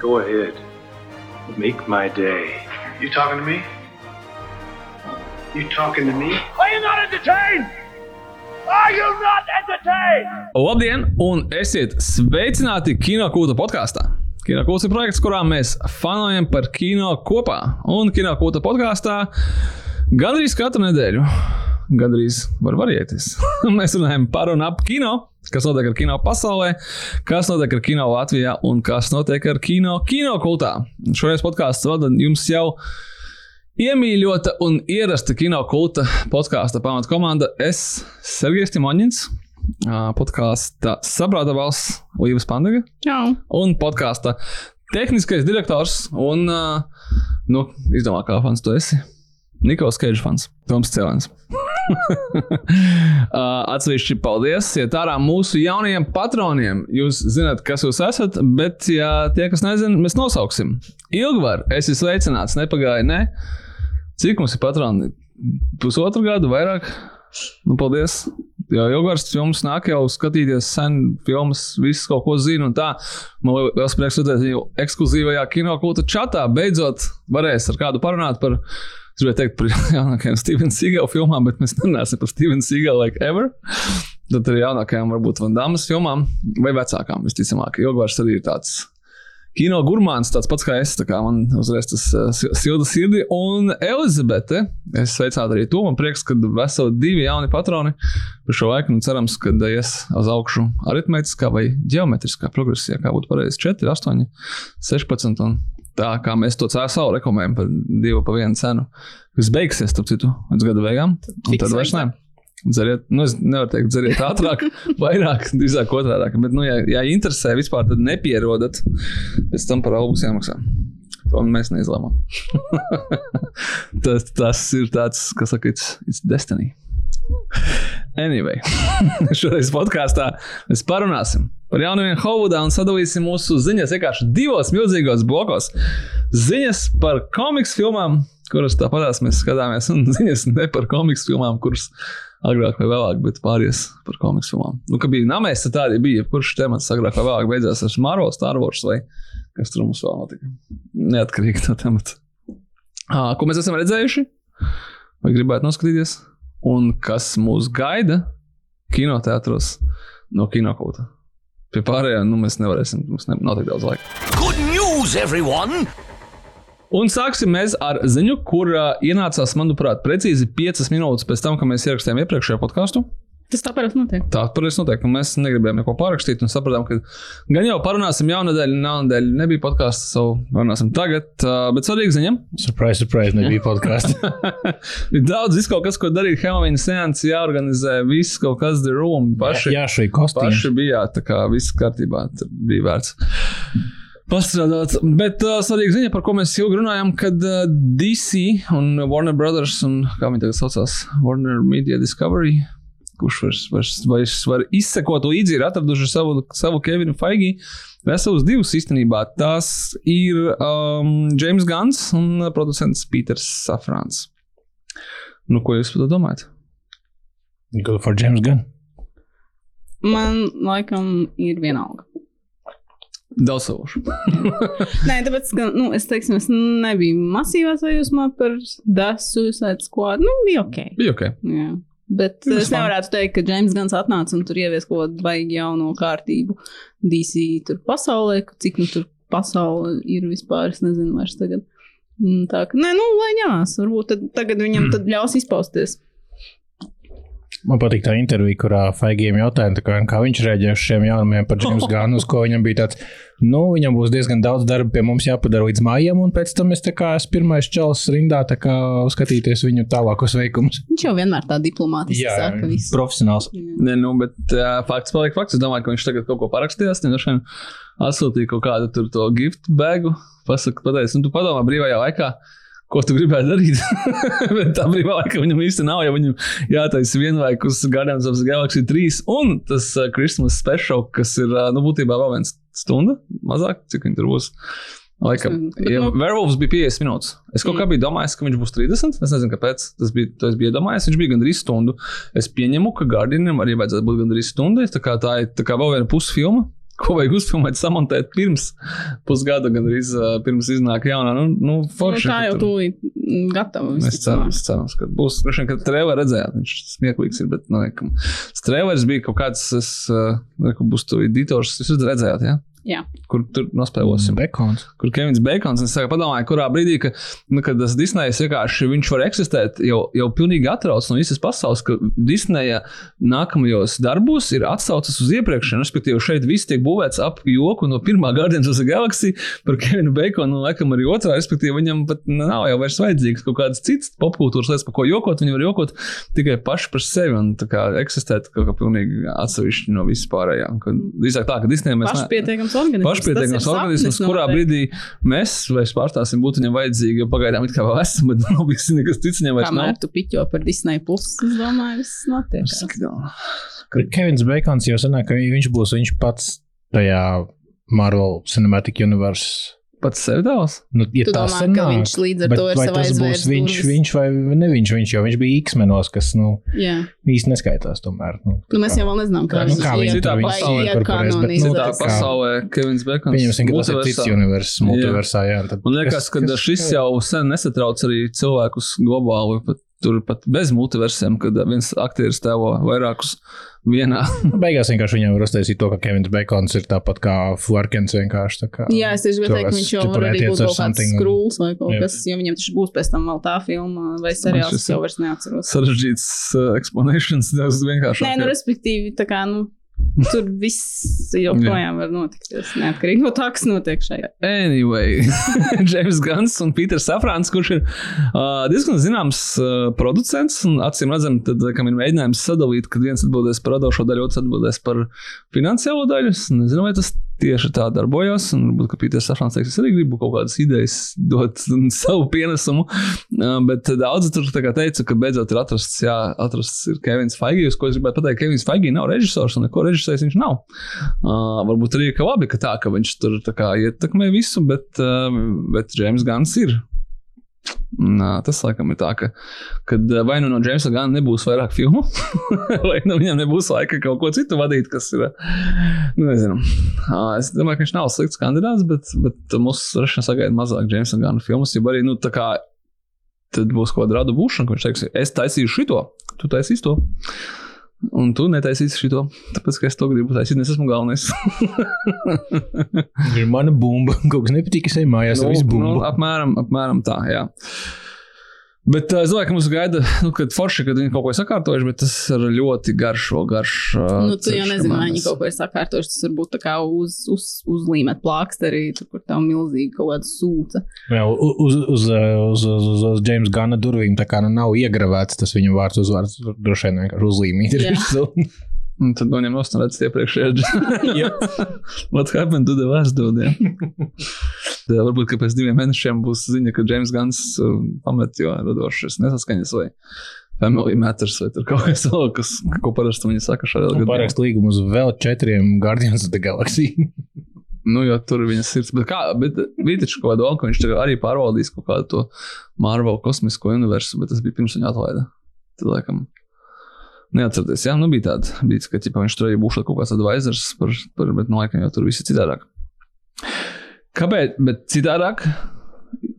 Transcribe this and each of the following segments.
Go ahead. Make my day. You talking to me? You talking to me? Are you not entertained? Are you not entertained? Labdien, un esiet sveicināti Kino Kūta podkāstā. Kino Kūta ir projekts, kurā mēs fanojam par kino kopā. Un Kino Kūta podkāstā gandrīz katru nedēļu, gandrīz var varieties. mēs runājam par un ap kino, kas notiek ar kino pasaulē, kas notiek ar kino Latvijā un kas notiek ar kino kino kultā. Šoreiz podkāsts vada jums jau Iemīļota un ierasta kino kulta podkāstu pamatkomanda. Es, Sergejs Timoņins, podkāstu sabrāta valsts Līvas Pandega. Čau. Un podkāstu tehniskais direktors un, nu, izdomā, kā fans tu esi. Nikos Keidžs fans, Toms Cēlens. Atsevišķi paldies iet ārā mūsu jaunajiem patroniem. Jūs zināt, kas jūs esat, bet, ja tie, kas nezina, mēs nosauksim. Ilgvar, esi sveicināts, nepagāja, ne? Cik mums ir patroni? Pusotru gadu, vairāk? Nu, paldies! Jā, Ilgars filmas nāk jau skatīties sen filmas, viss kaut ko zina un tā. Man liels prieks redzēt viņu ekskluzīvajā kinokulta čatā. Beidzot varēs ar kādu parunāt par, es gribēju teikt par jaunākajām Steven Seagal filmām, bet mēs nerunāsim par Steven Seagal like ever. Tad ar jaunākajām varbūt Van Damas filmām vai vecākām visticamāk. Ilgars arī ir tāds kino gurmāns, tāds pats kā es. Kā man uzreiz tas uh, silda sirdī. Un Elizabete, es sveicinātu arī to. Man prieks, ka veseli divi jauni patroni par šo laiku. Un cerams, ka ies uz augšu aritmētiskā vai geometriskā progresijā, kā būtu pareizi 4, 8, 16. Un tā kā mēs to CSO rekomendējam par divu pa vienu cenu, kas beigsies, starp citu, līdz gada beigām. Un tad vairs ne. Dzeriet, nu, es nevaru teikt, dzeriet ātrāk, vairāk, drīzāk otrādi. Bet, nu, ja, ja interesē vispār, tad nepierodat. Pēc tam par albu jāmaksā. To mēs neizlēmām. tas, tas ir tāds, kas saka, it's, it's destiny. Anyway, šoreiz podkāstā mēs parunāsim par jaunumiem Hovudā un sadalīsim mūsu ziņas vienkārši divos milzīgos blokos. Ziņas par komiksu filmām, kuras tāpatās mēs skatāmies, un ziņas ne par komiksu filmām, kuras agrāk vai vēlāk, bet pāries par komiksu filmām. Nu, kad bija namēs, tad tādi bija, kurš temats agrāk vai vēlāk beidzās ar Marvel, Star Wars vai kas tur mums vēl notika. Neatkarīgi no temata. À, ko mēs esam redzējuši, vai gribētu noskatīties, un kas mūs gaida kinoteātros no kinokauta. Pie pārējiem nu, mēs nevarēsim, mums ne, nav tik daudz laika. Good news, everyone! Un sāksim ar ziņu, kur uh, ienācās, manuprāt, precīzi 5 minūtes pēc tam, kad mēs ierakstījām iepriekšējo podkāstu. Tas tā parasti notiek. Tā parasti notiek, un mēs negribējām neko pārrakstīt. Un sapratām, ka gan jau parunāsim jaunadēļ, jaunadēļ nebija podkāsts, savu runāsim tagad. Bet svarīgi ziņa. Surprise, surprise, nebija podkāsts. Ir daudz, viss kaut kas, ko darīt Halloween seanss, jāorganizē, viss kaut kas the room. Paši, jā, šī kostīma. paši bijāt, tā kā viss kārtībā, tad bija vērts. Pastrādāt. Bet uh, svarīga ziņa, par ko mēs ilgi runājam, kad uh, DC un Warner Brothers un kā viņi tagad saucās, Warner Media Discovery, kurš vairs, vairs, vairs var izsekot līdzi, ir atraduši savu, savu Kevinu Feigi. Veselus divus īstenībā. Tas ir um, James Guns un producents Peters Safrans. Nu, ko jūs par to domājat? Go for James Gunn. Man laikam ir vienalga. Daudz savošu. Nē, tāpēc, ka nu, es teiksim, es nebiju masīvā sajūsmā par The Suicide Squad. Nu, bija ok. Bija ok. Jā. Bet Nu, es es man- nevarētu teikt, ka James Guns atnāca un tur ievies kaut kādu baigi jauno kārtību DC tur pasaulē, cik nu tur pasaule ir vispār, es nezinu vairs tagad. Mm, Tā ka, nē, nu, lai ņemās. Varbūt tad, tagad viņam tad ļaus izpausties. Man patīk tā intervija, kurā Faigiem jautāja, tā kā, kā viņš reaģēja uz šiem jaunumiem par James Gunnu, ko viņam bija tāds, nu, viņam būs diezgan daudz darba pie mums jāpadara līdz mājām, un pēc tam es kā esmu pirmais čels rindā, tā kā skatīties viņu tālākos veikumus. Viņš jau vienmēr tā diplomātiski Jā, saka visu. profesionāls. Nē, nu, bet uh, fakts paliek fakts. Es domāju, ka viņš tagad kaut ko parakstījās. Vien atsūtīja kaut kādu tur to gift bagu. Pasaka, pateicis, nu, tu padomā brīvajā laikā. Ko tu gribētu darīt? Bet tā brīvā laika viņam īsti nav. Ja viņam jātaisa vienlaikus Guardians of the Galaxy 3 un tas uh, Christmas special, kas ir uh, nu, būtībā vēl viens stunda, mazāk, cik viņi tur būs. Laikam, ja nu- Werewolves bija 50 minūtes. Es kaut kā biju domājis, ka viņš būs 30. Es nezinu, kāpēc. Tas bija, to es biju domājis. Viņš bija gandrīz stundu. Es pieņemu, ka Guardianam arī vajadzētu būt gandrīz stundai. Tā kā tā ir tā kā vēl viena pusfilma, ko vajag uzfilmēt, samontēt pirms pusgada, gan arī pirms iznāk jaunā. Nu, nu, forši, nu, tā jau tūlīt mm, gatava. Es ceru, es ceru, ka būs. Vien, ka trēlā redzējāt, viņš smieklīgs ir. Bet, nu, tas trēlers bija kaut kāds, es, uh, būs tu editors, jūs redzējāt, ja? Jā. kur tur nospēlēsim. Bekons. Kur Kevins Bekons, es sāku padomāju, kurā brīdī, ka, nu, kad tas Disneja vienkārši viņš var eksistēt jau, jau pilnīgi atrauc no visas pasaules, ka Disneja nākamajos darbos ir atsaucas uz iepriekšēju. Respektīvi, šeit viss tiek būvēts ap joku no pirmā Guardians of the Galaxy par Kevinu Bekonu, un laikam arī otrā. Respektīvi, viņam pat nav jau vairs vajadzīgs kaut kāds cits popkultūras lietas, par ko jokot. Viņi var jokot tikai paši par sevi un tā kā eksistēt kaut kā pilnīgi atsevišķi no vispārējā. Drīzāk tā, ka Disneja mēs. ne- Pašpietiekams organisms. Pašpietiekams organisms, kurā brīdī mēs vairs pārstāsim būt viņam vajadzīgi, jo pagaidām it kā vēl esam, bet nav bijis nekas cits viņam vairs Kamēr nav. tu piķo par Disneja pusi, es domāju, viss notiek. Kevins Bekons jau sanāk, ka viņš būs viņš pats tajā Marvel Cinematic Universe. Pats sev tavs? Nu, ja Tu tas domā, sanāk, ka viņš līdz ar to ir vai savā tas būs aizvērts viņš, durvis? viņš vai ne viņš, viņš, jo viņš bija X-menos, kas, nu, Jā. īsti neskaitās tomēr. Nu, Nu, mēs jau vēl nezinām, kā Nu, viņš kā vai viņus pasaulē bet, nu, Citā tā pasaulē Kevins Bekons. Pieņemsim, ka tas ir cits universs, multiversā. Jā, tad Man liekas, kas- ka šis jau sen nesatrauc arī cilvēkus globāli. Pat, tur pat bez multiversiem, kad viens aktieris tēlo vairākus vienā. Beigās vienkārši viņam var uztaisīt to, ka Kevins Bekons ir tāpat kā vienkārši. tā Kā, Jā, es tieši gribēju teikt, ka viņš jau var arī būt kaut kāds skrūls vai kaut kas, jo viņam taču būs pēc tam vēl tā filma vai seriāls, es jau vairs neatceros. Sarežģīts uh, explanations, tas vienkārši. Nē, nu, respektīvi, tā kā, nu, tur viss joprojām var notikties, neatkarīgi no tā, kas notiek šajā. Anyway, James Guns un Pīters Safrāns, kurš ir uh, diezgan zināms uh, producents, un acīm redzam, tad, kam ir mēģinājums sadalīt, kad viens atbildēs par radošo daļu, otrs atbildēs par finansiālo daļu. Es nezinu, vai tas tieši tā darbojas, un varbūt, Pīters Safrāns teiks, es arī gribu kaut kādas idejas dot un savu pienesumu, bet daudzi tur teica, ka beidzot ir atrasts, jā, atrasts ir Kevins Faigijs, ko es gribētu pateikt, Kevins Faigijs nav režisors, un neko režisējis viņš nav. Uh, varbūt arī ka labi, ka tā, ka viņš tur kā ietekmē visu, bet, uh, bet James Gans ir. Nā, tas laikam ir tā, ka kad, vai nu no Jamesa Gana nebūs vairāk filmu, vai nu viņam nebūs laika kaut ko citu vadīt, kas ir. Nu, nezinu. Es domāju, ka viņš nav slikts kandidāts, bet, bet mūsu rašanā sagaida mazāk Jamesa Gana filmas. Jo arī nu, tā kā tad būs kaut kāda rada būšana, ka viņš teiks, es taisīšu šito, tu taisīsi to. Un tu netaisīsi šito, tāpēc, ka es to gribu taisīt, un es esmu galvenais. Ir mana bumba. Kaut kas nepatīk, es eju mājās ar visu nu, bumbu. apmēram, apmēram tā, jā. Bet uh, es domāju, ka mums gaida, nu, kad forši, kad viņi kaut ko ir sakārtojuši, bet tas ir ļoti garš, vēl garš. Uh, Nu, tu jau ceļš, nezini, vai viņi kaut ko ir sakārtojuši. Tas varbūt tā kā uz, uz, uzlīmēt plāksteri, tur, kur tev milzīgi kaut kāda sūta. Jā, u- uz, uz, uz, uz, uz, uz James Gana durvīm tā kā nu nav iegravēts tas viņa vārds uzvārds. Droši vien vienkārši uzlīmīt. Un tad noņem no stūra iepriekšējā. What happened to the last dude? Tā varbūt, pēc diviem mēnešiem būs ziņa, ka James Gans uh, pamet, jo radošas nesaskaņas vai family matters vai tur kaut kas vēl, kas, ko parasti viņi saka šajā Un Parakst līgumu uz vēl četriem Guardians of the Galaxy. Nu, jo tur ir viņas sirds. Bet, kā, bet bija taču kaut kāda doma, ka viņš arī pārvaldīs kaut kādu to Marvel kosmisko universu, bet tas bija pirms viņa atlaida. Tad, laikam, neatcerieties, jā, nu bija tāda, bija, ka ķipa, viņš tur arī būs kaut kāds advisors, par, par, bet no laikam jau tur viss ir citādāk. Kāpēc? Bet citādāk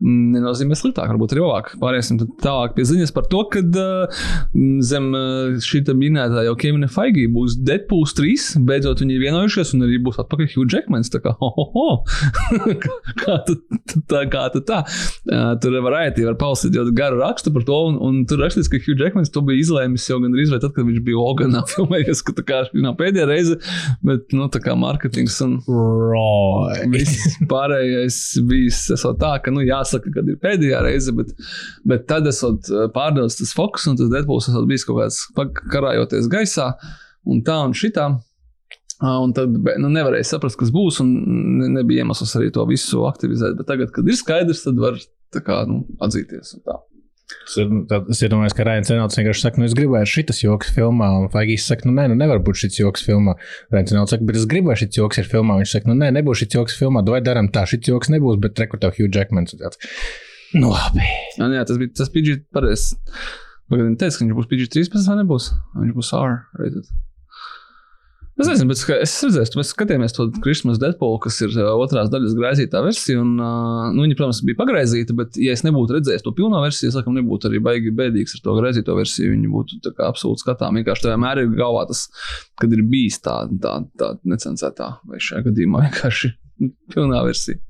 nenozīmē sliktāk, varbūt arī labāk. Pāriesim tālāk pie ziņas par to, ka uh, zem uh, šī minētā jau Kevina Faigī būs Deadpool 3. Beidzot, viņi ir vienojušies, un arī būs atpakaļ Hugh Jackmans. Tā kā, ho, ho, ho. kā tu tā, kā tu tā. Uh, tur varētu var palasīt ļoti garu rakstu par to, un, un tur rakstīts, ka Hugh Jackmans to bija izlēmis jau gandrīz vai tad, kad viņš bija Loganā filmējies, ka tā kā šī nav pēdējā reize, bet, nu, tā kā marketings un Right. viss pārējais bijis esot tā, ka, nu, jāsaka, kad ir pēdējā reize, bet, bet tad esot uh, pārdevis tas fokus, un tas Deadpools esot bijis kaut kāds karājoties gaisā, un tā un šitā. Un tad nu, nevarēja saprast, kas būs, un ne, nebija iemesls arī to visu aktivizēt. Bet tagad, kad ir skaidrs, tad var kā, nu, atzīties. un tā. Tad Es iedomājos, ka Ryan Cenauts vienkārši saka, nu es gribēju šis joks filmā, un Faigijs saka, nu nē, nu nevar būt šis joks filmā. Ryan Cenauts saka, bet es gribēju šis joks ir filmā. Viņš saka, nu nē, nebūs šis joks filmā, vai darām tā, šis joks nebūs, bet rekrutē Hugh Jackmans. un tāds, Nu labi. Jā, jā, tas bija tas PG pareizs. Viņi teica, ka viņš būs PG 13 vai nebūs. Viņš būs R rated. Es nezinu, bet es redzēju, mēs skatījāmies to Christmas Deadpool, kas ir otrās daļas graizītā versija. Un, nu, viņa, protams, bija pagraizīta, bet, ja es nebūtu redzējis to pilno versiju, es laikam nebūtu arī baigi bēdīgs ar to graizīto versiju. Viņa būtu absolūti skatām. Vienkārši tā vienmēr ir galvā tas, kad ir bijis tā, tā, tā necensētā, vai šajā gadījumā vienkārši pilnā versija.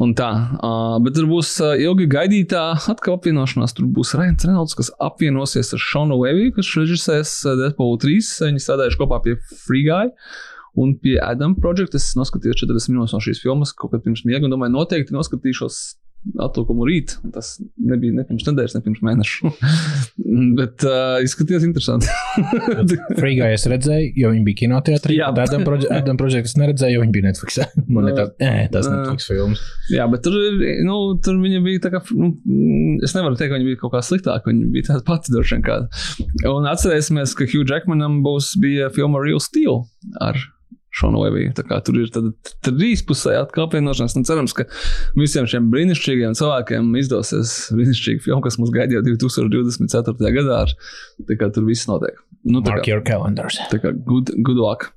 Un tā, uh, bet tur būs uh, ilgi gaidītā atkal apvienošanās. Tur būs Rains Reynolds, kas apvienosies ar Šonu Leviju, kas režisēs uh, Deadpool 3. Viņi strādājuši kopā pie Free Guy. Un pie Adam Project es noskatījos 40 minūtes no šīs filmas, kaut kad pirms miega, un domāju, noteikti noskatīšos atlikumu rīt. Tas nebija ne pirms nedēļas, ne pirms mēneša. Bet uh, izskatījās interesanti. Frīgā es redzēju, jo viņi bija kinoteātrī. Jā. Jā, Adam, proje Adam Project es neredzēju, jo viņi bija Netflix. Man ir tāds, eh, tas Nē. Netflix filmas. Jā, bet tur, ir, nu, tur viņa bija tā kā. Nu, es nevaru teikt, ka viņa bija kaut kā sliktāka. Viņa bija tāda pati droši vien kāda. Un atcerēsimies, ka Hugh Jackmanam būs bija filma Real Steel ar Tā kā tur ir trīspusēja apvienošanās. Un cerams, ka visiem šiem brīnišķīgiem cilvēkiem izdosies brīnišķīga filma, kas mums gaida jau 2024. gadā. Ar, tur viss notiek. Nu, kā, your calendars. tā kā good, good luck.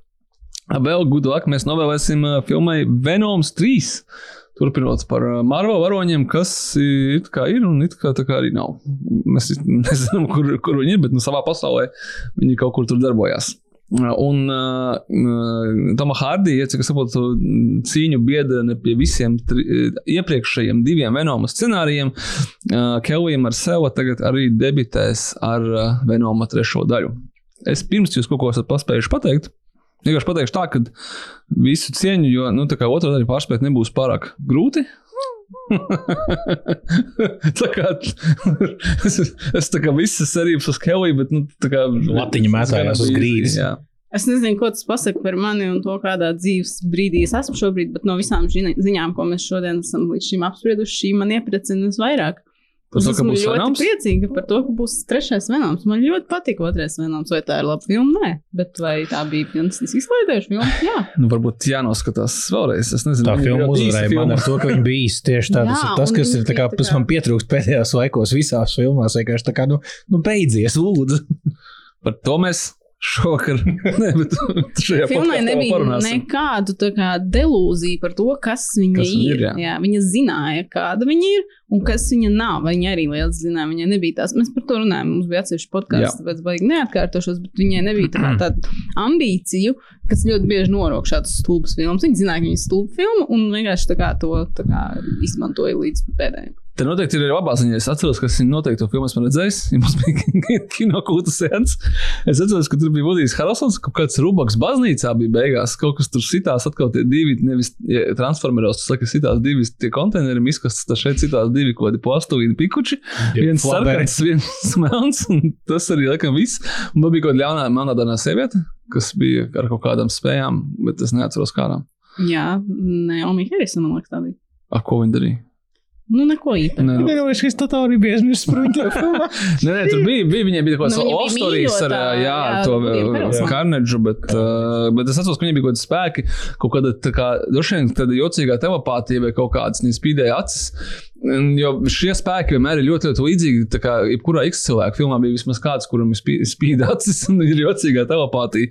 Vēl good luck mēs novēlēsim uh, filmai Venoms 3. Turpinot par uh, Marvel varoņiem, kas kā ir un it kā, kā arī nav. Mēs nezinām, kur, kur viņi ir, bet nu, savā pasaulē viņi kaut kur tur darbojās. Un uh, Toma Hārdija, cik es saprotu, cīņu biedrene pie visiem tri, iepriekšējiem diviem Venoma scenārijiem, uh, Kelvijam ar sevi tagad arī debitēs ar uh, Venoma trešo daļu. Es pirms jūs kaut ko esat paspējuši pateikt. Vienkārši pateikšu tā, ka visu cieņu, jo nu, otrā daļa pārspēt nebūs pārāk grūti. tā kā es, es tā kā visas cerības uz Kelviju, bet nu, tā kā Latiņa mētājās uz grīdas. Jā. Es nezinu, ko tas pasaka par mani un to, kādā dzīves brīdī es esmu šobrīd, bet no visām ziņām, ko mēs šodien esam līdz šim apsprieduši, šī man iepriecina visvairāk. Es esmu ļoti Venoms? priecīga par to, ka būs trešais venoms. Man ļoti patīk otrais venoms, vai tā ir laba filma? Nē, bet vai tā bija fantastiski izklaidējuša filma? Jā. Nu, varbūt jānoskatās vēlreiz. Es nezinu, Tā filma uzvarēja man filma. ar to, ka viņa bija īsta tieši tāda. Tas Jā, ir tas, kas ir tā kā, kas man pietrūkst pēdējās laikos visās filmās. Vienkārši tā kā, nu, nu beidzies, lūdzu. Par to mēs šovakar, ne, šajā podkāstā nebija parunāsim. nekādu kā delūziju par to, kas viņa Kas viņa ir. ir, jā. jā, viņa zināja, kāda viņa ir un kas viņa nav. Viņa arī liels zināja, viņai nebija tās. Mēs par to runājām, mums bija atsevišķi podkāsts, tāpēc baigi neatkārtošos, bet viņai nebija tā kā tāda ambīciju, kas ļoti bieži norok šādas stulbas filmas. Viņa zināja, ka viņa ir stulba filma un vienkārši tā kā to tā kā izmantoja līdz pēdējiem. Te noteikti ir arī labā ziņa. Es atceros, ka es noteikti to filmu esmu redzējis. Ja mums bija kino kulta sēns. Es atceros, ka tur bija Vudijs Haralsons, ka kāds rubaks baznīcā bija beigās. Kaut kas tur sitās atkal tie divi, nevis ja, transformeros, tas saka, sitās divi tie konteineri, izkastas, tad šeit sitās divi kaut kādi plastūvīni pikuči. Viens flaberi. sarkans, viens melns, un tas arī laikam viss. Un vēl bija kaut kāda ļaunā, melnādainā sieviete, kas bija ar kaut kādām spējām, bet es neatceros kādām. Jā, Naomi Harris, man liekas, tā bija. Ar ko viņa darīja? Nu, neko īpašu. Ne, nu, arī biju aizmirsis par viņu filmu. Nē, nē, tur bija, bija viņai bija kaut kāds Nu, viņa off-stories ar jā, jā, to uh. Carnage, bet, uh, bet es atceros, ka viņai bija kaut kādi spēki, kaut kāda tā kā, droši vien tāda jocīgā telepātija vai kaut kādas, viņa spīdēja acis. Jo šie spēki vienmēr ir ļoti, ļoti līdzīgi. Tā kā jebkurā X cilvēka filmā bija vismaz kāds, kuram spī- spīd acis un ir jocīgā telepātija.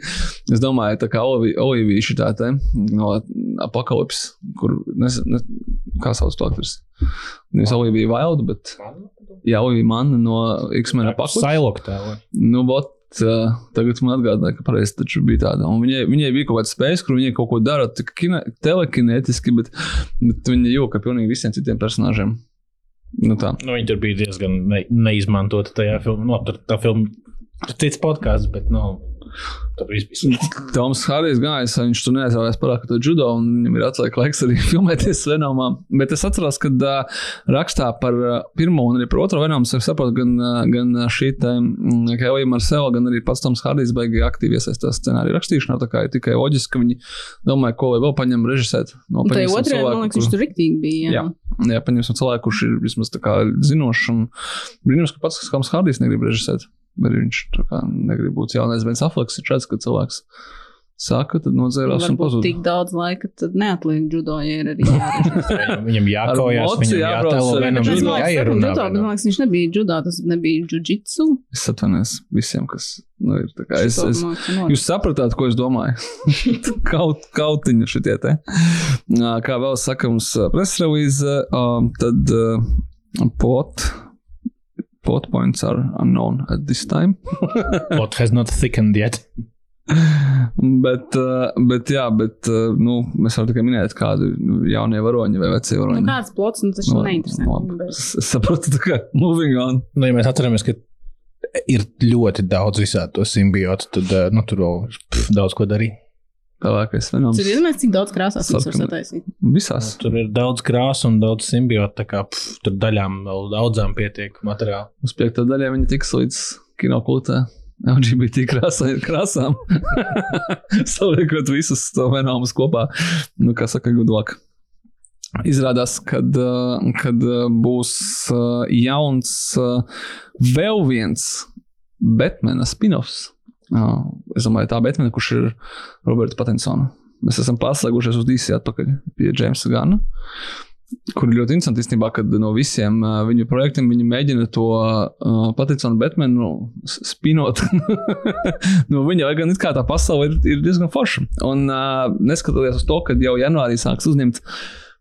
Es domāju, tā kā Olivi- Olivija šī tā te no apakalips, kur, nezinu, ne, kā sauc to aktrisi. Nevis Olivija Wilde, bet Jā, Olivija Manna no X-Men apakalips. Sailok tā. Nu, bot, uh, tagad man atgādināja, ka pareizi taču bija tāda. Un viņai, viņai bija kaut kāda spēja, kur viņa kaut ko dara kine- telekinētiski, bet, bet viņa jūka pilnīgi visiem citiem personāžiem. Nu tā. Nu, viņi tur bija diezgan ne, neizmantota tajā filmā. No, tur tā filma ir cits podkāsts, bet nu, tur viss bija slikti. Toms Hārijs gājis, viņš tur neaizvēlējās parāk to judo, un viņam ir atliek laiks arī filmēties Venomā. Bet es atceros, ka uh, rakstā par uh, pirmo un arī par otro Venomu, es saprotu, gan, uh, gan šī te mm, Kelija Marsela, gan arī pats Toms Hārijs baigi aktīvi iesaistās scenāriju rakstīšanā, tā kā ir tikai loģiski, ka viņi domāja, ko lai vēl paņem režisēt. No, tajā paņemsim otrajā, man liekas, viņš tur riktīgi bija. Jā. Jā, paņemsim cilvēku, kurš ir vismaz tā kā zinošs. un Brīnums, ka pats Kams Hārdijs negrib režisēt. Arī viņš negrib būt jaunais Bens Afleks. Ir šāds, ka cilvēks saka, tad nodzērās un pazuda. tik daudz laika, tad neatliek judo, ja ir arī. Viņam moci viņam jātēlo vienam, viņam jāierunā. judo, bet man liekas, viņš nebija judo, tas nebija jujitsu. Es atvainojos visiem, kas nu, ir. tā kā Es, es, jūs sapratāt, ko es domāju? Kaut, kautiņu šitie te. Kā vēl saka mums presrelīze, tad pot. Pot points are unknown at this time. What has not thickened yet. bet, uh, bet, jā, bet uh, nu, mēs varam tikai minēt, kādi nu, jaunie varoņi vai vecie Nu, varoņi. kāds plots, nu tas Nu, neinteresē. labi. Es es saprotu, tā kā moving on. Nu, ja mēs atceramies, ka ir ļoti daudz visādi to simbiotu, tad eh, nu, tur vēl pf, daudz ko darīt. Tālākais venoms. Tur ir iedomājies, cik daudz krāsās mums var Sarkana. sataisīt. Visās. Tur ir daudz krāsu un daudz simbiotu, tā kā pf, tur daļām vēl daudzām pietiek materiāla. Uz piekto daļā viņi tiks līdz kinokultē. LGBT krāsā, krāsām. Saliekot visus to venomus kopā. Nu, kā saka, gudlāk. Izrādās, kad, uh, kad uh, būs uh, jauns vēl viens Batmana spin-offs. Es domāju, tā Batmana, kurš ir Roberta Pattinsona. Mēs esam pārslēgušies uz DC atpakaļ pie Jamesa Gana. Kur ir ļoti interesanti, īstenībā, kad no visiem uh, viņu projektiem viņi mēģina to uh, Patinsonu Batmanu spinot no viņa, lai gan it kā tā pasaule ir, ir diezgan forša. Un uh, neskatoties uz to, ka jau janvārī sāks uzņemt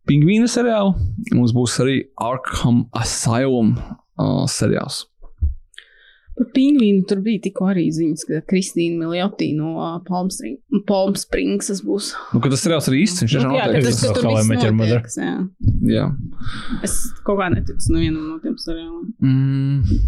pingvīnu seriālu, mums būs arī Arkham Asylum uh, seriāls. Par pingvīnu tur bija tikko arī ziņas, ka Kristīna Miljotī no uh, Palm, Spring, Palm Springsas būs. Nu, tas ir īsts, viņš Nu, jā, ka notiek. tas, ka tur viss notiek. Jā. Jā. Es kaut kā neticu nevienam no tiem seriāliem. Mm,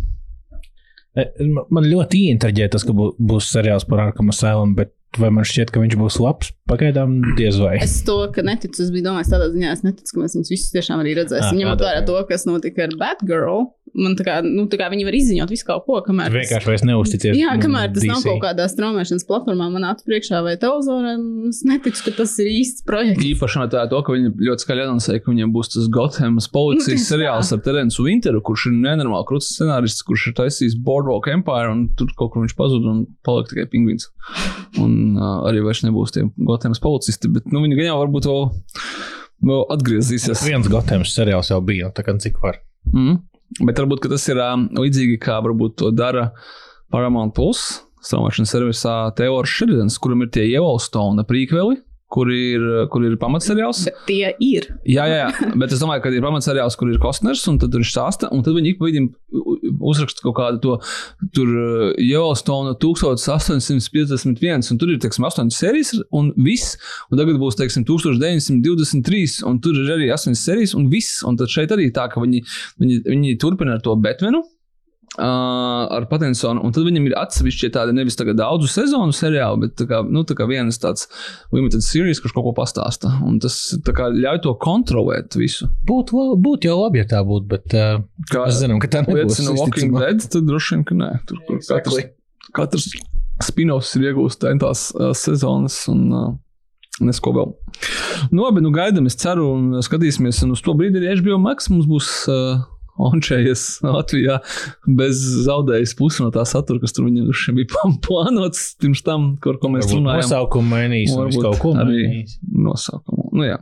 E, man- Man ļoti ieinteresē tas, ka bū- būs seriāls par Arkham Asylum, bet vai man šķiet, ka viņš būs labs? Pagaidām diez vai. Es to, ka neticu, es biju domājis tādā ziņā, es neticu, ka mēs viņus visus tiešām arī Ah, redzēsim. Ņemot tādā vērā to, kas notika ar Batgirl, man tā kā, nu, tā kā viņi var izziņot visu kaut ko, kamēr. tas- Vienkārši vairs neusticies. Jā, kamēr tas nav DC. kaut kādā straumēšanas platformā, man acu priekšā vai televizorā, es neticu, ka tas ir īsts projekts. Īpaši no tā, to, ka viņi ļoti skaļi anoncēja, ka viņiem būs tas Gothamas Nu, policijas tā. seriāls ar Terencu Winteru, kurš ir nenormāli krūts scenārists, kurš ir taisījis Boardwalk Empire, un tur kaut kur viņš pazuda un palika tikai pingvīns. Un uh, arī vairs nebūs tie Gothamas policisti, bet nu, viņi gan jau varbūt vēl, vēl atgriezīsies. Viens Gothams seriāls jau bija, tā kā cik var. Mm. Bet varbūt tas ir um, līdzīgi kā varbūt to dara Paramount Plus, straumēšanas servisā Teodors Šeridans, kuram ir tie Yellowstone prīkveli, kur ir, kur ir pamatseriāls. Tie ir. Jā, jā, jā, bet es domāju, ka ir pamatseriāls, kur ir Kostners, un tad viņš stāsta, un tad viņi ik pa vidim uzraksta kaut kādu to, tur uh, Yellowstone 1851, un tur ir, teiksim, 8 sērijas, un viss, un tagad būs, teiksim, 1923, un tur ir arī 8 sērijas, un viss, un tad šeit arī tā, ka viņi, viņi, viņi turpina ar to Batmanu. Uh, ar Patinsonu, un tad viņam ir atsevišķi tādi nevis daudzu sezonu seriāli, bet tā kā, nu, tā kā viens tāds limited series, kurš kaut ko pastāsta. Un tas kā ļauj to kontrolēt visu. Būtu būtu jau labi, ja tā būtu, bet uh, Kā mēs zinām, ka tā nebūs. liecina Walking visticamāk. Dead, tad droši vien, ka nē. Tur kur Exactly. katrs, katrs spin-offs ir iegūst tās uh, sezonas un uh, nesko vēl. Nu, labi, nu gaidām, es ceru, un skatīsimies. Un uz to brīdi arī HBO Max mums būs. Uh, Ončējies Latvijā bez zaudējas pusi no tā satura, kas tur viņam bija plānots pirms tam, kur ko mēs Varbūt runājām. Nosaukumu mainīs, Varbūt kaut ko arī mainīs. nosaukumu. Nu, jā.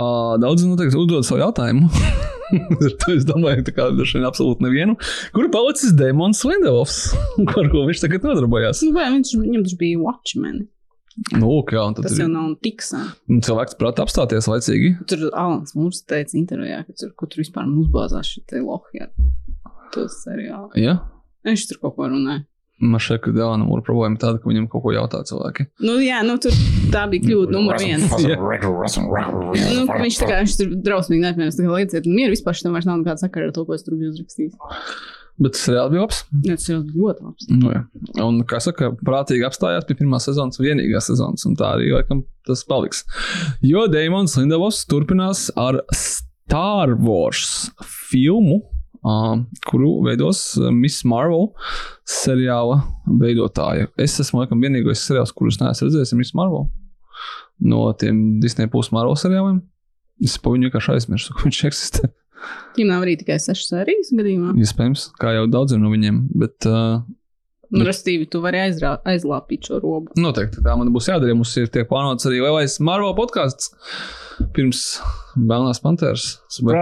Uh, daudz noteikti uzdod savu jautājumu. To es domāju, ka droši vien absolūti nevienu. Kur palicis Demons Lindelovs? Ar ko viņš tagad nodarbojās? Nu, vai viņš, viņam taču bija Watchmen. Nu, lūk, jā, Tas ir jau nav tik sen. un cilvēks prāt apstāties laicīgi. Tur Alans mums teica intervijā, ka tur, kur tur vispār uzbāzās šī lohi ar to seriālu. Ja? Viņš tur kaut ko runāja. Man ka Dēlānam ir problēma tāda, ka viņam kaut ko jautā cilvēki. Nu, jā, nu, tur tā bija kļūda numur viens. Nu, ka viņš, kā, viņš tur drausmīgi neapmienās, tā kā lieciet, mieru vispār šitam vairs nav nekāda sakara ar to, ko es tur biju uzrakstījis. Bet tas reāli bija labs. Tas jau bija ļoti labs. Nu, jā. un, kā saka, prātīgi apstājās pie pirmās sezonas, vienīgā sezonas, un tā arī laikam tas paliks. Jo Dēmons Lindovs turpinās ar Star Wars filmu, uh, kuru veidos Miss Marvel seriāla veidotāja. Es esmu laikam vienīgais seriāls, kurus neesmu redzējis, ir Miss Marvel. No tiem Disney plus Marvel seriāliem. Es pa viņu vienkārši aizmirsu, ka viņš eksistē. Viņam nav arī tikai sešas sērijas gadījumā. Iespējams, kā jau daudziem no viņiem. Bet uh, Nu, Restīvi, tu vari aizrā, aizlāpīt šo robu. Noteikti tā man būs jādara. Mums ir tiek plānots arī lielais Marvel podkāsts pirms Melnās Panteras. Vai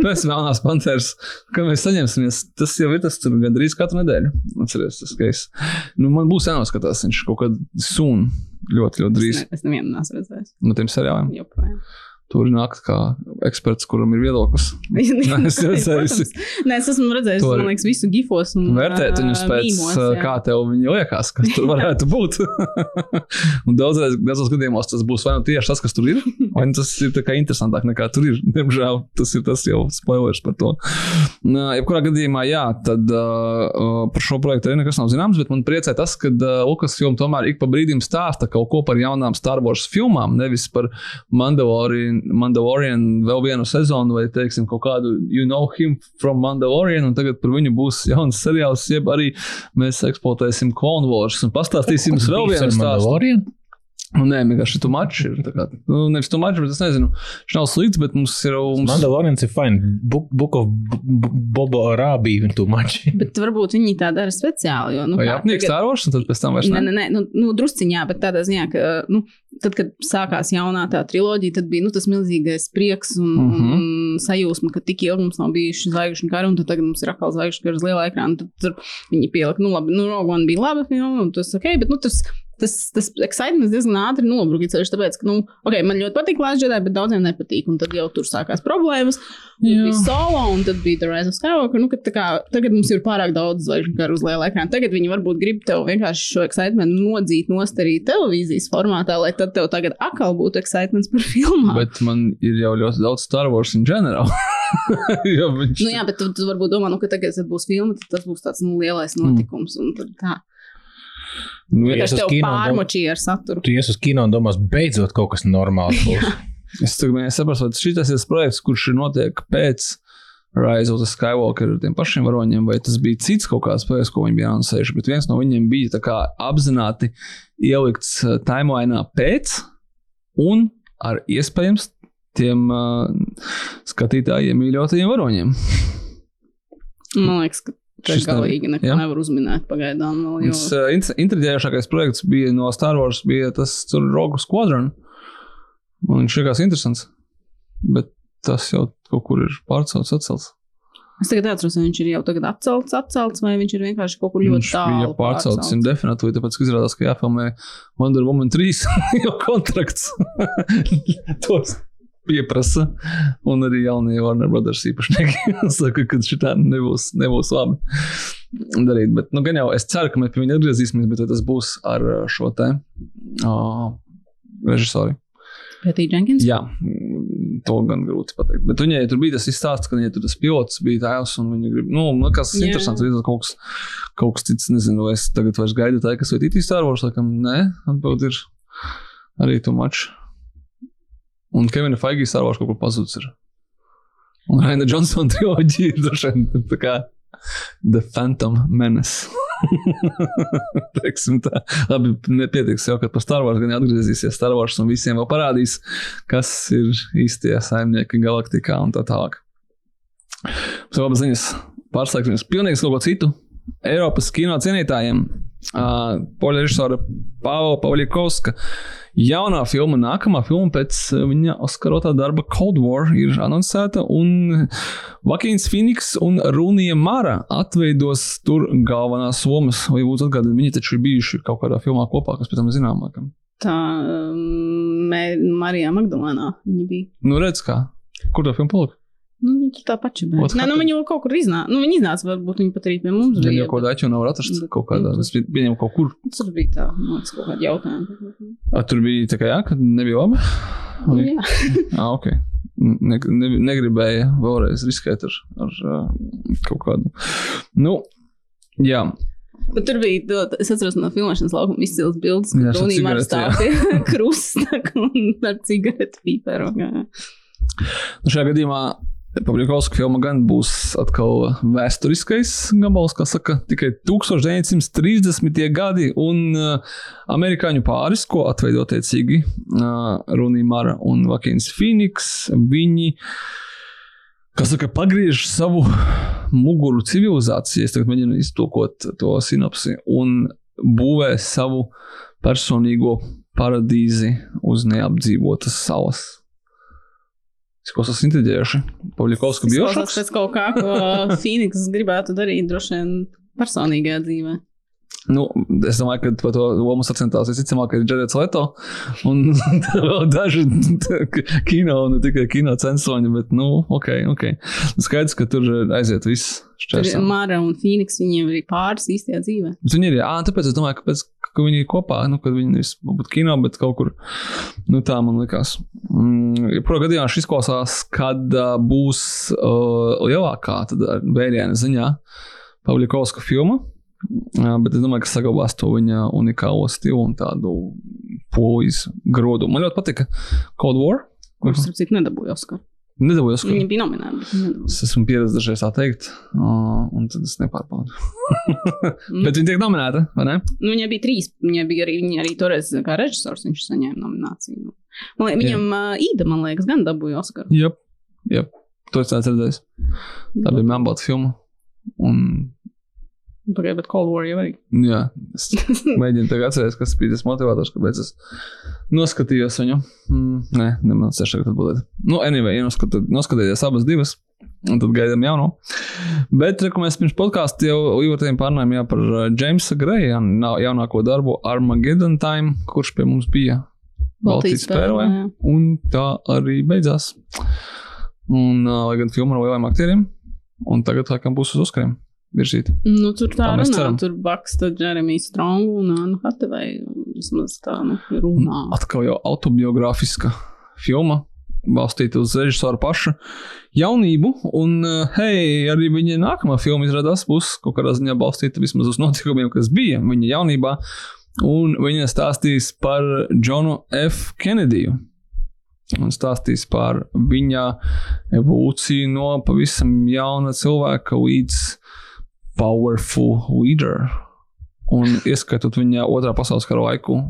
pēc, Melnās Panteras, kad mēs saņemsimies. Tas jau ir tas tur gandrīz katru nedēļu. Atcerieties, tas case. Nu, man būs jānoskatās viņš kaut kad sūn. Ļoti, ļoti drīz Es, ne, es nevienu neesmu redzējis. no tiem seriāliem. Joprojām. Tur nāk kā eksperts, kuram ir viedoklis. es redzēju, Protams. Nē, es esmu redzējis, var man liekas, visu gifos. Un, Vērtēt viņus pēc mīmos, kā tev viņi liekas, kas tur varētu būt. un daudzreiz, daudzos gadījumos tas būs vai nu tieši tas, kas tur ir, vai nu tas ir interesantāk nekā tur ir. Diemžēl tas ir tas jau spoilers par to. Jebkurā gadījumā, jā, tad uh, par šo projektu arī nekas nav zināms, bet man priecē tas, ka uh, Lukas filma tomēr ik pa brīdim stāsta kaut ko par jaunām Star Wars filmām, nevis par Mandalorian, Mandalorian vēl vienu sezonu vai, teiksim, kaut kādu You Know Him from Mandalorian, un tagad par viņu būs jauns seriāls, jeb arī mēs eksploatēsim Clone Wars un pastāstīsim vēl vienu stāstu. Nu, nē, vienkārši tu mačs ir. Kā, nu, nevis tu mačs, bet es nezinu, viņš nav slikts, bet mums ir. Mums... Mandalorians ir fine. Book, book of Boba Arābija un tu mači. Bet varbūt viņi tā dara speciāli. Jo, nu, Vai apnieks tagad- un tad pēc tam vairs Nē, ne? nē, nē nu, nu, drusciņā, bet tādā ziņā, ka, nu, tad, kad sākās jaunā tā triloģija, tad bija nu, tas milzīgais prieks un, Mhm. uh -huh. un sajūsma, ka tik ilgi mums nav bijuši zvaigžņu kari, un tagad mums ir atkal zvaigžņu kari uz liela ekrāna. Tad tur viņi pielika, nu, labi, nu, Rogue One bija laba filma, un tas ok, bet, nu, tas. Tas, tas excitements diezgan ātri nobruka. Ceļš, tāpēc, ka, nu, ok, man ļoti patīk Lāča Džedai, bet daudziem nepatīk. Un tad jau tur sākās problēmas. Jā. bija solo, un tad bija The Rise of Skywalker. Nu, ka tā kā, tagad mums ir pārāk daudz zvaigžņu karu uz liela ekrāna. Tagad viņi varbūt grib tev vienkārši šo excitement nodzīt nost arī televīzijas formātā, lai tad tev tagad atkal būtu excitements par filmām. Bet man ir jau ļoti daudz Star Wars in general. jo viņš Nu, jā, bet tu, tu varbūt domā, nu, ka tagad, kad būs filma, tad tas būs tāds nu, lielais notikums. Un tad tā. Nu, Ja uz tev pārmočīja ar saturu. Tu ies uz kino un domās, beidzot kaut kas normāls būs. es saprast, vai šis ir projekts, kurš ir notiek pēc Rise of the Skywalker ar tiem pašiem varoņiem, vai tas bija cits kaut kāds projekts, ko viņi bija anoncējuši. Bet viens no viņiem bija tā kā apzināti ielikts uh, timelinā pēc un ar iespējams tiem uh, skatītājiem mīļotajiem varoņiem. Man liekas, ka tas Šis nav- galīgi neko jā? nevar uzminēt pagaidām. Vēl, Tas jo... uh, intriģējošākais projekts bija no Star Wars, bija tas tur Rogue Squadron. Man viņš likās interesants, bet tas jau kaut kur ir pārcelts, atcelts. Es tagad atceros, vai viņš ir jau tagad atcelts, atcelts, vai viņš ir vienkārši kaut kur ļoti Viņš tālu. bija pārcelts indefinitely, tāpēc, izrādās, ka jāfilmē Wonder Woman 3 jau kontrakts. Tos pieprasa. Un arī jaunie Warner Brothers īpašnieki saka, ka šitā nebūs, nebūs labi darīt. Bet, nu, gan jau es ceru, ka mēs pie viņa atgriezīsimies, bet tas būs ar uh, šo te uh, režisoru. Pētī Jenkins. Jā, to gan grūti pateikt. Bet viņai tur bija tas izstāsts, ka viņai tur tas pilots bija tēvs, un viņa grib, nu, man kas Jā. interesants, ir kaut kas, kaut kas cits, nezinu, vai es tagad vairs gaidu tā, kas vai titī Star Wars, laikam, nē, atbild ir arī tu mačs. Un Kevina Feigī Star Wars kaut kur pazudis ir. Un Raina Johnsona triloģija ir vien tā kā The Phantom Menace. Teiksim tā. Labi, nepietiks jau, ka par Star Wars gan atgriezīsies Star Wars un visiem vēl parādīs, kas ir īstie saimnieki galaktikā un tā tālāk. Mums ir labas ziņas. Pārslēgsimies pilnīgi kaut ko citu. Eiropas kino cienītājiem. Uh, Poļu režisora Pāvila Pavlikovska jaunā filma, nākamā filma pēc uh, viņa Oskarotā darba Cold War ir anoncēta, un Vakīns Finiks un Runija Mara atveidos tur galvenās lomas. Vai jūs atgādājat, viņi taču ir bijuši kaut kādā filmā kopā, kas pēc tam zināmākam? Tā um, Marijā Magdalēnā viņa bija. Nu, redz, kā. Kur tā filma palika? Nu, tā bija. What Nē, nu, viņa jau kaut kur iznāca. Nu, viņa iznāca, varbūt viņa pat arī pie mums Viņa bija. jau kaut kādā aču nevar atrast bet- kaut kādā. Es pieņemu kaut kur. Tur bija tā, man kaut kādi jautājumi. A, tur bija tā kā jā, ka nebija labi. Vai- Jā. Ah, ok. Ne, ne, negribēja vēlreiz riskēt ar, ar kaut kādu. Nu, jā, Bet tur bija, to- es atceros no filmēšanas laukuma izcils bildes, Jā, ka ar Runija Mara cigareti, stāv pie krusta un ar cigaretu pīpēru. jā. nu šajā gadījumā Pavlikovska filma gan būs atkal vēsturiskais gabals, kā saka, tikai 1930. gadi un uh, amerikāņu pāris, ko atveido tiecīgi uh, Runija Mara un Vakins Phoenix. Viņi, kas saka, pagriež savu muguru civilizāciju. Es tagad mēģinu iztulkot to sinopsi un būvē savu personīgo paradīzi uz neapdzīvotas salas. Izklausās intriģējoši. Pavļakovska Tas biošoks. pēc kaut kā, ko Phoenix gribētu darīt droši vien personīgajā dzīvē. Nu, es domāju, ka par to lomu sacentās visticamāk ir Džerets Leto un vēl daži kino, ne tikai kino censori, bet, nu, ok, ok. Skaidrs, ka tur aiziet viss. Mara un Phoenix, viņiem ir pāris īstajā dzīvē. Bet Viņi ir, jā, tāpēc es domāju, ka, pēc, ka viņi ir kopā, nu, kad viņi nevis varbūt kino, bet kaut kur, nu, tā man likās. Mm, Jebkurā gadījumā šis izklausās, kad uh, būs uh, lielākā tāda vēriena ziņā Pavļakovska filma. Jā, bet es domāju, ka saglabās to viņa unikālo stilu un tādu polijas grodu. Man ļoti patika Cold War. Kurš, starp citu, nedabūja Oskaru. Nedabūju Oskaru. Viņa bija nominēta. Es esmu pieredzējis dažreiz tā teikt, uh, un tad es nepārbaudu. bet viņa tiek nominēta, vai ne? Nu, viņai bija trīs. Viņai bija arī, viņa arī toreiz kā režisors, viņš saņēma nomināciju. Liekas, viņam uh, Īda, man liekas, gan dabūja Oskaru. Jā, jā. to es redzēju. Tā bija Melnbalta filma. Un, Pagaidā, bet Cold War jau arī. jā, es mēģinu tagad atcerēties, kas bija tas motivators, kāpēc es noskatījos viņu. Mm, nē, nemaz es tagad atbildēt. Nu, anyway, ja noskat, noskatieties abas divas. Un tad gaidām jauno. Bet, ko mēs pirms podkāstā jau Ivartiem pārnājām jā, par Jamesa Greja jaunāko darbu Armageddon Time, kurš pie mums bija Baltijas spēlē. jā. Un tā arī beidzās. Un, uh, lai gan filma ar lieliem aktieriem, un tagad laikam būs uz Oskariem virzīt. Nu, tur tā, Tā runā. ceram. Tur Baksta, Jeremijs Strong un Anna Hatevei vismaz tā, nu, runā. Atkal jau autobiogrāfiska filma. Balstīta uz režisora paša jaunību, un, hei, arī viņa nākamā filma izrādās būs kaut kādā ziņā balstīta vismaz uz notikumiem, kas bija viņa jaunībā. Un viņa stāstīs par Džonu F. Kenediju. Un stāstīs par viņa evolūciju no pavisam jauna cilvēka līdz powerful leader. Un ieskatot viņa otrā pasaules kara laiku,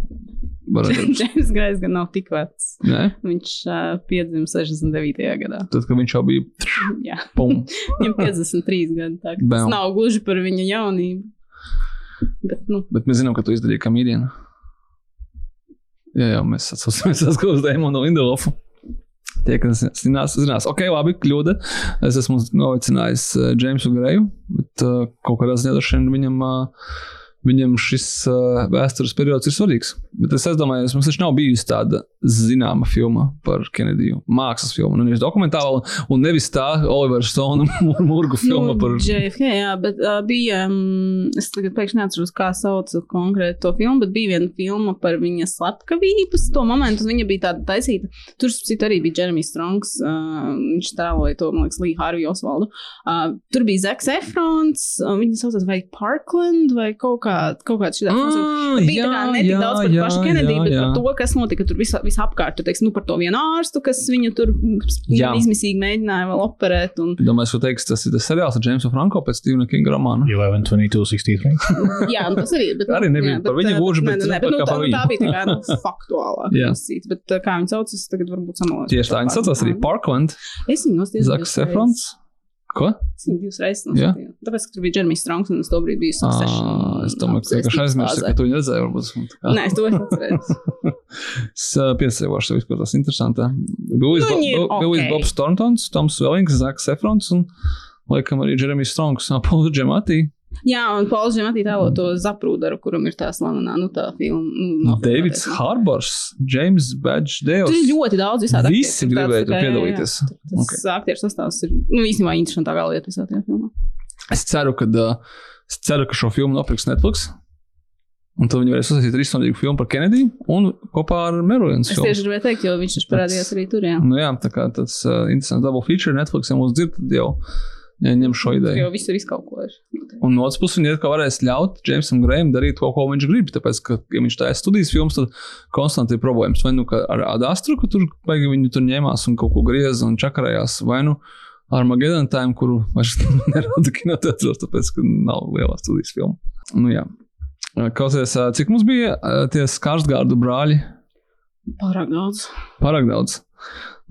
Džeims Grējs gan nav tik vecs. Ne? Viņš uh, piedzima 69. gadā. Tad, kad viņš jau bija Jā, pum, viņam 53 gadi. Tas nav gluži par viņa jaunību. Bet, nu, bet mēs zinām, ka tu izdarīji komēdiju. Jā, jā, mēs atcaucamies uz Dēmonu Lindelofu. Tie, kas zinās, zinās, ok, labi, kļūda. Es esmu novicinājis Džeimsu Greju, bet uh, kaut kādā ziņā viņam, uh, viņam šis uh, vēstures periods ir svarīgs. Bet es domāju, mums taču nav bijusi tāda zināma filma par Kenediju. Mākslas filma, nu nevis dokumentāla, un nevis tā Olivera Stone mūrgu filma nu, par. JFK, jā, bet uh, bija, um, es tagad pēkšņi neatceros, kā sauc konkrēti to filmu, bet bija viena filma par viņa slepkavības to momentu, un viņa bija tāda taisīta. Tur, citu, arī bija Jeremijs Strongs, uh, viņš tēloja to, man liekas, Lee Harvey Osvaldu. Uh, tur bija Zeks Efrons, uh, viņa saucas vai Parkland vai kaut kā, kaut kāds šitā. Ah, Tur bija tā kā ne tik jā, daudz par jā, pašu Kenediju, jā, bet jā. par to, kas notika tur visā, visapkārt. Tur, teiksim, nu, par to vienu ārstu, kas viņu tur Jā. izmisīgi mēģināja vēl operēt. Un, Domāju, ka teiks, tas ir tas seriāls ar Džeimsu Franko pēc Stevena Kinga romāna. 11, 22, 63. jā, nu, tas arī. Bet, Arī nebija jā, par viņu bet, gluži, bet nē, bet, kā nu, tā, nu, tā bija tā kā nu, faktuālāk. Jā. Bet uh, kā viņi sauc, es tagad varbūt samalēju. Tieši tā, viņa saucās arī Parkland, Es viņu nostiesāju. Zaks Efrons. Ko? Es viņu divas reizes Jā? nostiesāju. Tāpēc, ka tur bija Jeremijs Strongs un es to brīdi biju Succession. Ah, Es domāju, ka vienkārši aizmirsu, ka tu viņu redzēji. Varbūt. Tā kā. Nē, es to esmu atcerējis. Es uh, piesējošu sev, izskatās interesanti. Billijs Nu, viņi ir Bo- Billijs ok. Bobs Thorntons, Toms Vellings, Zaks Efrons un laikam arī Jeremijs Strongs un Paul Džematī. Jā, un Pauls Žematī tēlo to zaprūdaru, kuram ir tā slavenā, nu tā filma. Nu, Davids nofilmētais. Harbors, James Badge Dales. Tur ir ļoti daudz visādi. Visi gribēja tur piedalīties. jā. Tas Ok. okay. aktieru sastāvs ir nu, īstenībā interesantākā lieta visā tajā filmā. Es ceru, ka, uh, es ceru, ka šo filmu nopirks Netflix. Un tad viņi varēs uzsākt trīsstundu filmu par Kenediju un kopā ar Merlīnu. Es tieši gribēju teikt, jo viņš taču parādījās arī tur. Jā. Nu, jā, tā kā tas uh, interesants double feature Netflix, ja mūs dzird, tad jau ja ņem šo Jo ideju. visu ir izkalkulējuši. Un no otras puses, viņi atkal varēs ļaut Jamesam Grējam darīt to, ko viņš grib. Tāpēc, ka, ja viņš taisa studijas filmas, tad konstanti ir problēmas. Vai nu ka ar Adastru, ka tur baigi viņi tur ņēmās un kaut ko grieza un čakarējās, vai nu ar Mageddon Time, kuru vairs nerada kinoteātros, tāpēc, ka nav lielā studijas filma. Nu, jā. Klausies, cik mums bija tie skārstgārdu brāļi? Pārāk daudz. Pārāk daudz.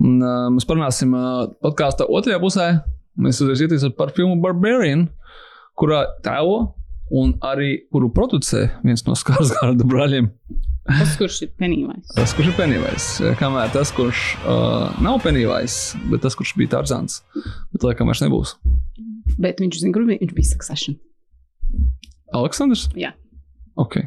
Un, uh, mēs parunāsim uh, podkāstā otrajā pusē Mēs uzreiz par filmu Barbarian, kurā tēlo un arī kuru producē viens no Skarsgārda brāļiem. Tas, kurš ir penīvais. Tas, kurš ir penīvais. Kamēr tas, kurš uh, nav penīvais, bet tas, kurš bija Tarzans, bet laikam vairs nebūs. Bet viņš zina, kur viņš bija Succession. Aleksandrs? Jā. Ok.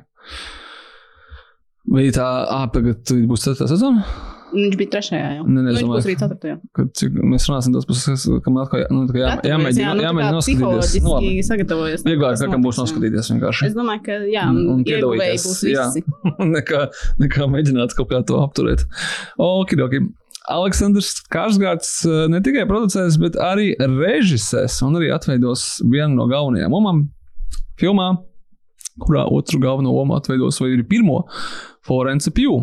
Vai tā, ah, tagad būs ceturtā sezona? Viņš bija trešajā jau. Ne, ne, Nu, viņš domāju, būs arī ceturtajā. Kad cik, mēs runāsim tos puses, kam atkal jā, nu, kā jā, jāmēģina, nu, jāmēģina noskatīties. Nu, labi. Sagatavojies. Vieglāk, kā būs jā. noskatīties vienkārši. Es domāju, ka jā, Un- un piedalīties, būs jā. nekā, nekā mēģināt kaut kā to apturēt. Okidoki. Aleksandrs Kārsgārds eh, ne tikai producēs, bet arī režisēs un arī atveidos vienu no galvenajām lomām filmā, kurā otru galveno lomu atveidos vai arī pirmo Florence Pju.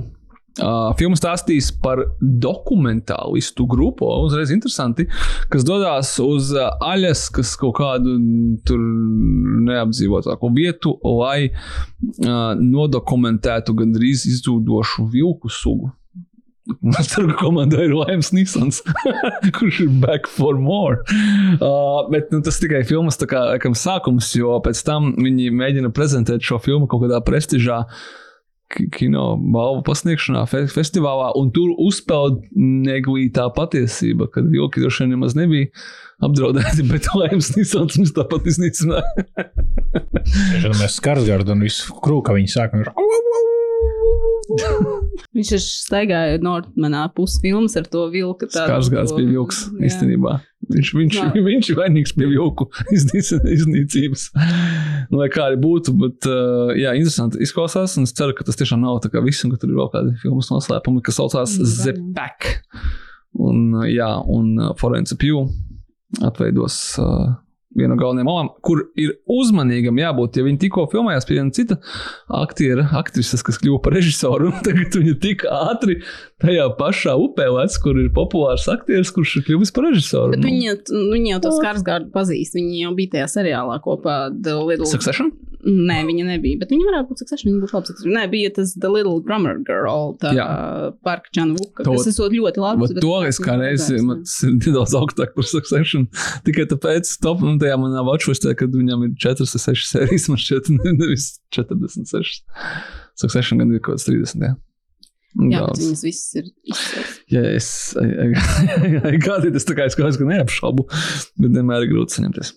Uh, filma stāstīs par dokumentālistu grupu, uzreiz interesanti, kas dodas uz uh, Aļaskas kaut kādu tur neapdzīvotāku vietu, lai uh, nodokumentētu gandrīz izzūdošu vilku sugu. Es ceru, ka komandā ir Laims Nīsons, kurš ir back for more. Uh, bet nu, tas tikai filmas kā, sākums, jo pēc tam viņi mēģina prezentēt šo filmu kaut kādā prestižā ki- kino balvu pasniegšanā, fe festivālā, un tur uzpeld neglītā patiesība, ka vilki droši vien nemaz nebija apdraudēti, bet Laims Nīsons viņus tāpat iznīcināja. Ja mēs skarsgārdu un visu krūku viņi sāk. Viņš ir staigāja Nordmanā pusfilmas ar to vilku. tādu- Skarsgārds bija vilks Jā. īstenībā. Viņš, viņš, Jā. viņš ir vainīgs pie vilku iznīc- iznīcības. Nu, lai kā arī būtu, bet uh, jā, interesanti izklausās. Un es ceru, ka tas tiešām nav tā kā viss, un ka tur ir vēl kādi filmas noslēpumi, kas saucās Mm, The. Pack. Un, uh, jā, un uh, Florence Pugh atveidos uh, vienu no galvenajām malām, kur ir uzmanīgam jābūt. Ja viņi tikko filmējās pie viena cita aktiera, aktrises, kas kļuva par režisoru, un tagad viņa tik ātri tajā pašā upē lec, kur ir populārs aktieris, kurš ir kļuvis par režisoru. Bet Nu, viņi, viņi jau to Skarsgārdu pazīst. Viņi jau bija tajā seriālā kopā The Little. Succession? Nē, viņa nebija. Bet viņa varētu būt Succession. Viņa būs labi. Succession. Nē, bija tas The Little Drummer Girl. Tā Jā. Parka. To- Tas esot ļoti labi. To es kā reizi, man tas ir nedaudz augstāk par Succession. Tikai tāpēc, top, un tajā manā watchlistē, kad viņam ir 4 vai 6 sērijas, man šķiet, nevis 46. Succession gan ir kaut kāds 30. Jā. Jā, viņas visas ir izcils. Ja es gādīju, tas tā kā es kaut kā neapšaubu, bet vienmēr ir grūti saņemties.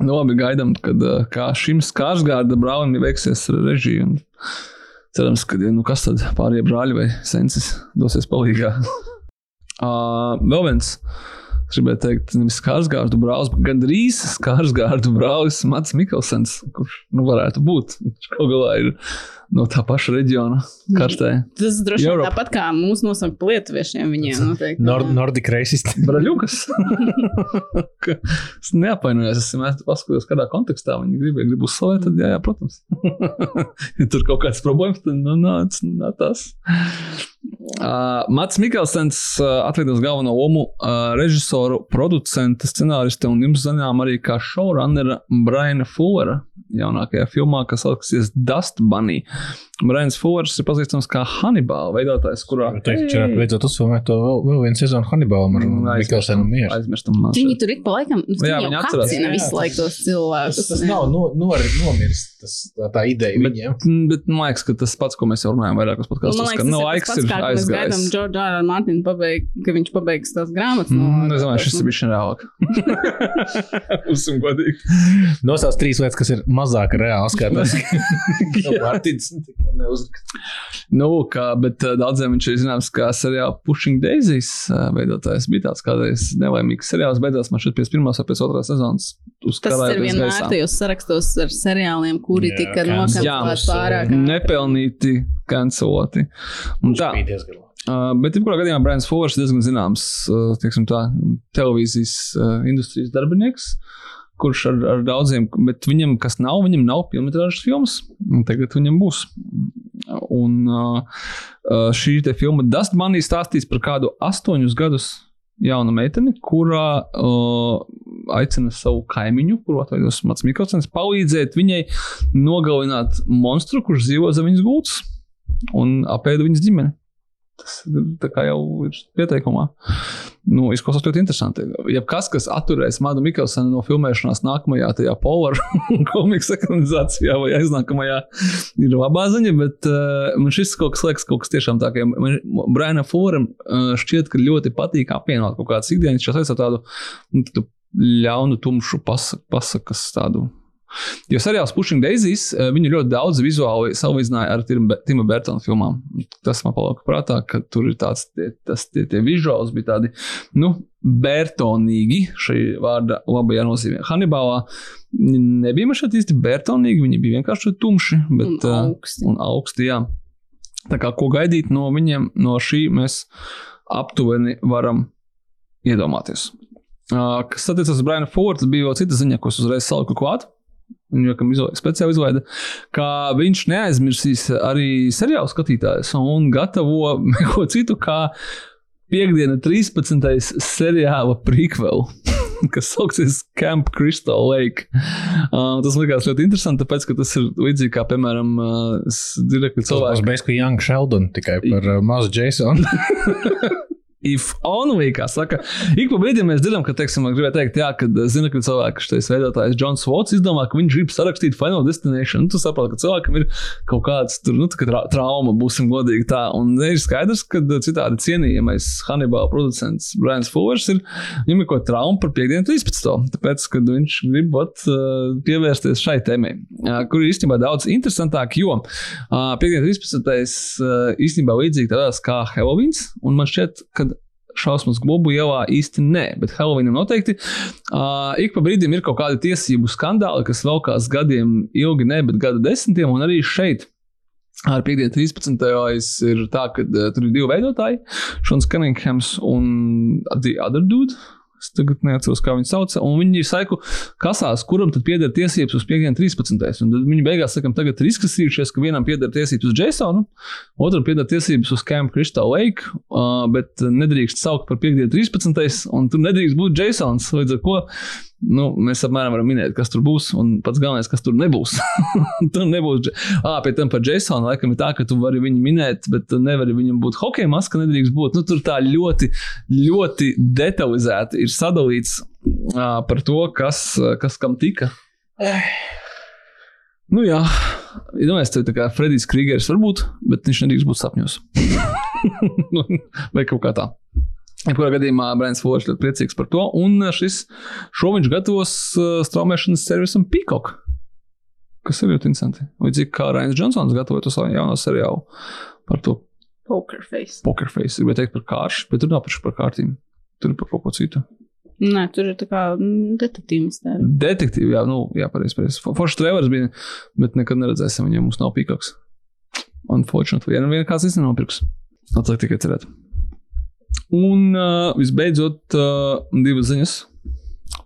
Nu, labi, gaidām, kad uh, kā šim skārsgārda brālim veiksies. Un cerams, ka, nu, kas tad pārējie brāļi vai sensis dosies palīgā. uh, vēl viens. Es gribēju teikt, nevis skārsgārdu brālis, bet gandrīz skārsgārdu brālis Mats Mikelsens, kurš nu, varētu būt. Viņš kaut galā ir no tā paša reģiona kartē. Tas droši vien tāpat kā mūsu nosaukt lietuviešiem. Viņiem noteikti. Nord Nordic racist. Braļukas. Ka es neapvainojos, es vienmēr paskatījos, kādā kontekstā viņi grib, ja grib uzslavēt, tad jā, jā protams. ja tur kaut kāds problēmas, tad nu, nāc, nāc tas. Uh, Mats Mikelsens uh, atveidos galveno lomu uh, režisoru, producentu, scenāristu un jums zinām arī kā showrunnera Briana Fullera jaunākajā filmā, kas saucasies Dust Bunny. Brians Fullers ir pazīstams kā Hannibal veidotājs, kurā varētu beidzot uzfilmēt to vēl, vēl vienu sezonu Hannibalam ar Mm, Mikkelsenu mieru. Aizmirstam. Viņi tur ik pa laikam, nu, Jā, viņi atcerās. Jā, visu tas- laiku tos cilvēkus. Tas, tas nav no, nor, nomiris, tas, tā, tā ideja Bet, viņiem. bet man liekas, ka tas pats, ko mēs jau runājam, vairākos Nu, podkāstos, ka no ir laiks ir kā mēs gaidām aizgājis. Džordžu Ārānu Mārtiņu pabeig, ka viņš pabeigs tās grāmatas. no- Mm, Es domāju, šis ir bijis reālāk. Būsim godīgi. Nosauc trīs lietas, kas ir mazāk reāls kā tas. Mārtiņš neuzrakst. Nu, kā, bet daudziem viņš ir zināms, kā seriāla Pushing Daisies veidotājs. Bija tāds kādreiz nelaimīgs seriāls, beidzās man šeit pēc pirmās vai pēc otrās sezonas. Tas ir vienmēr tajos sarakstos ar seriāliem, kuri Jā, tika nokancēti pārāk. Nepelnīti, canceloti. Un tā. Uh, bet, jebkurā gadījumā, Brians Fullers ir diezgan zināms uh, teiksim tā, televīzijas uh, industrijas darbinieks, kurš ar, ar daudziem, bet viņam, kas nav, viņam nav filmas filmas. Tagad viņam būs. Un šī filma Dust Money stāstīs par kādu astoņus gadus jaunu meiteni, kurā uh, aicina savu kaimiņu, kuru atveidos Mats Mikkelsons, palīdzēt viņai nogalināt monstru, kurš dzīvo zem viņas gultas un apēda viņas ģimeni. Tas jau ir pieteikumā. Nu, izklausās ļoti interesanti. Ja kas, kas atturēs Madu Mikkelsonu no filmēšanās nākamajā tajā Power komiksa ekranizācijā vai aiznākamajā, ir labā ziņa, bet uh, man šis kaut kas liekas kaut kas tiešām tā, ka man Braina Forum uh, šķiet, ka ļoti patīk apvienot kaut kādas ikdienas, šās ar tādu nu, tādu ļaunu, tumšu pasaku, pasakas tādu Jo seriāls Pushing Daisies eh, viņu ļoti daudz vizuāli salīdzināja ar Tima Burtona filmām. Tas man palika prātā, ka tur ir tāds, tie, tas, tie, tie vizuāls bija tādi, nu, Bērtonīgi šī vārda labajā nozīmē. Hannibalā nebija šeit īsti bērtonīgi, viņi bija vienkārši tumši, bet Un augsti. Uh, un augsti jā. Tā kā ko gaidīt no viņiem, no šī mēs aptuveni varam iedomāties. Uh, kas attiecas uz Brianu Fordu, bija vēl cita ziņa, ko es uzreiz saliku klāt. Viņu jau izlaida, speciāli izlaida, ka viņš neaizmirsīs arī seriālu skatītājus un gatavo ko citu, kā piekdiena 13. seriāla prequel. Kas saucas Camp Crystal Lake. Uh, tas likās ļoti interesanti, tāpēc, ka tas ir līdzīgi kā, piemēram, uh, direktors Tas cilvēks. būs basically Young Sheldon tikai par uh, mazu Jasonu. If only, kā saka, ik pa brīdim mēs dzirdam, ka, teiksim, gribētu teikt, jā, ka zina, ka cilvēks, šis veidotājs Jons Vots izdomā, ka viņš grib sarakstīt Final Destination. Nu, tu saproti, ka cilvēkam ir kaut kāds tur, nu, tā kā tra trauma, būsim godīgi tā. Un ir skaidrs, ka citādi cienījamais Hannibal producents Brians Fullers ir, viņam ir kāda trauma par piekdienu 13. Tāpēc, kad viņš grib ot, uh, pievērsties šai tēmai, kur ir īstenībā daudz interesantāk, jo piekdiena 13. Uh, īstenībā līdzīgi tādās kā Halloweens, un man šķiet, ka šausmas globu ielā īsti nē, bet Halloweenam noteikti. Uh, ik pa brīdim ir kaut kādi tiesību skandāli, kas velkās gadiem ilgi, ne, bet gadu desmitiem, un arī šeit. Ar piekdienu 13. ir tā, ka uh, tur ir divi veidotāji, Šons Cunninghams un The Other Dude. Es tagad neatceros, kā viņi sauc. Un viņi saka, kasās, kuram tad pieder tiesības uz piekdienu 13. Un tad viņi beigās saka, tagad ir izkasījušies, ka vienam pieder tiesības uz Jasonu, otram pieder tiesības uz Camp Crystal Lake, uh, bet nedrīkst saukt par piekdienu 13. un tur nedrīkst būt Jasons. Līdz ar ko nu, mēs apmēram varam minēt, kas tur būs, un pats galvenais, kas tur nebūs. tur nebūs. Ah, pie tam par Jasonu laikam ir tā, ka tu vari viņu minēt, bet tu nevari viņam būt hokeja maska, nedrīkst būt. Nu, tur tā ļoti, ļoti detalizēti ir sadalīts uh, par to, kas, kas kam tika. Nu jā, iedomājieties, tev tā kā Fredijs Krīgers var būt, bet viņš nedrīkst būt sapņos. Nu, Vai kaut kā tā. Jebkurā gadījumā Brāns Falks ļoti priecīgs par to. Un šis šo viņš gatavos uh, straumēšanas servisam Peacock. Kas ir ļoti interesanti. Līdzīgi kā Rains Džonsons gatavoja to savu jauno seriālu par to Poker face. poker face. Gribēju teikt par kāršu, bet tur nav par, par kārtīm. Tur ir par kaut ko citu. Nē, tur ir tā kā mm, detektīvs. tā ir. Detektīvi, jā, nu, jā, pareizi. Pareiz. Foršs Trevors bija, bet nekad neredzēsim viņam, mums nav Peacocks. Unfortunately, ja nu vien kāds īstenībā nopirks. Atliek tikai cerēt. Un uh, visbeidzot, uh, divas ziņas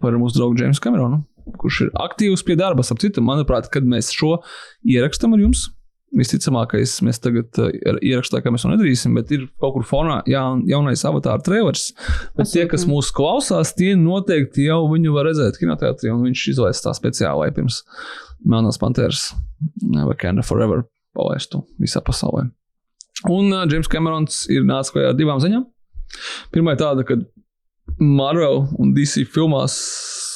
par mūsu draugu Jamesu Kameronu, kurš ir aktīvs pie darba. Ap citu, manuprāt, kad mēs šo ierakstām ar jums, visticamākais, mēs tagad uh, ierakstām, ka mēs to nedarīsim, bet ir kaut kur fonā jaun, jaunais avatāra trailers. Bet tie, kas mūs klausās, tie noteikti jau viņu var redzēt kinoteātrī, un viņš izlaiž tā speciāli pirms Melnās Panteras vai Canada Forever palaistu visā pasaulē. Un uh, James Camerons ir nācis klajā ar divām ziņām. Pirmā ir tāda, ka Marvel un DC filmās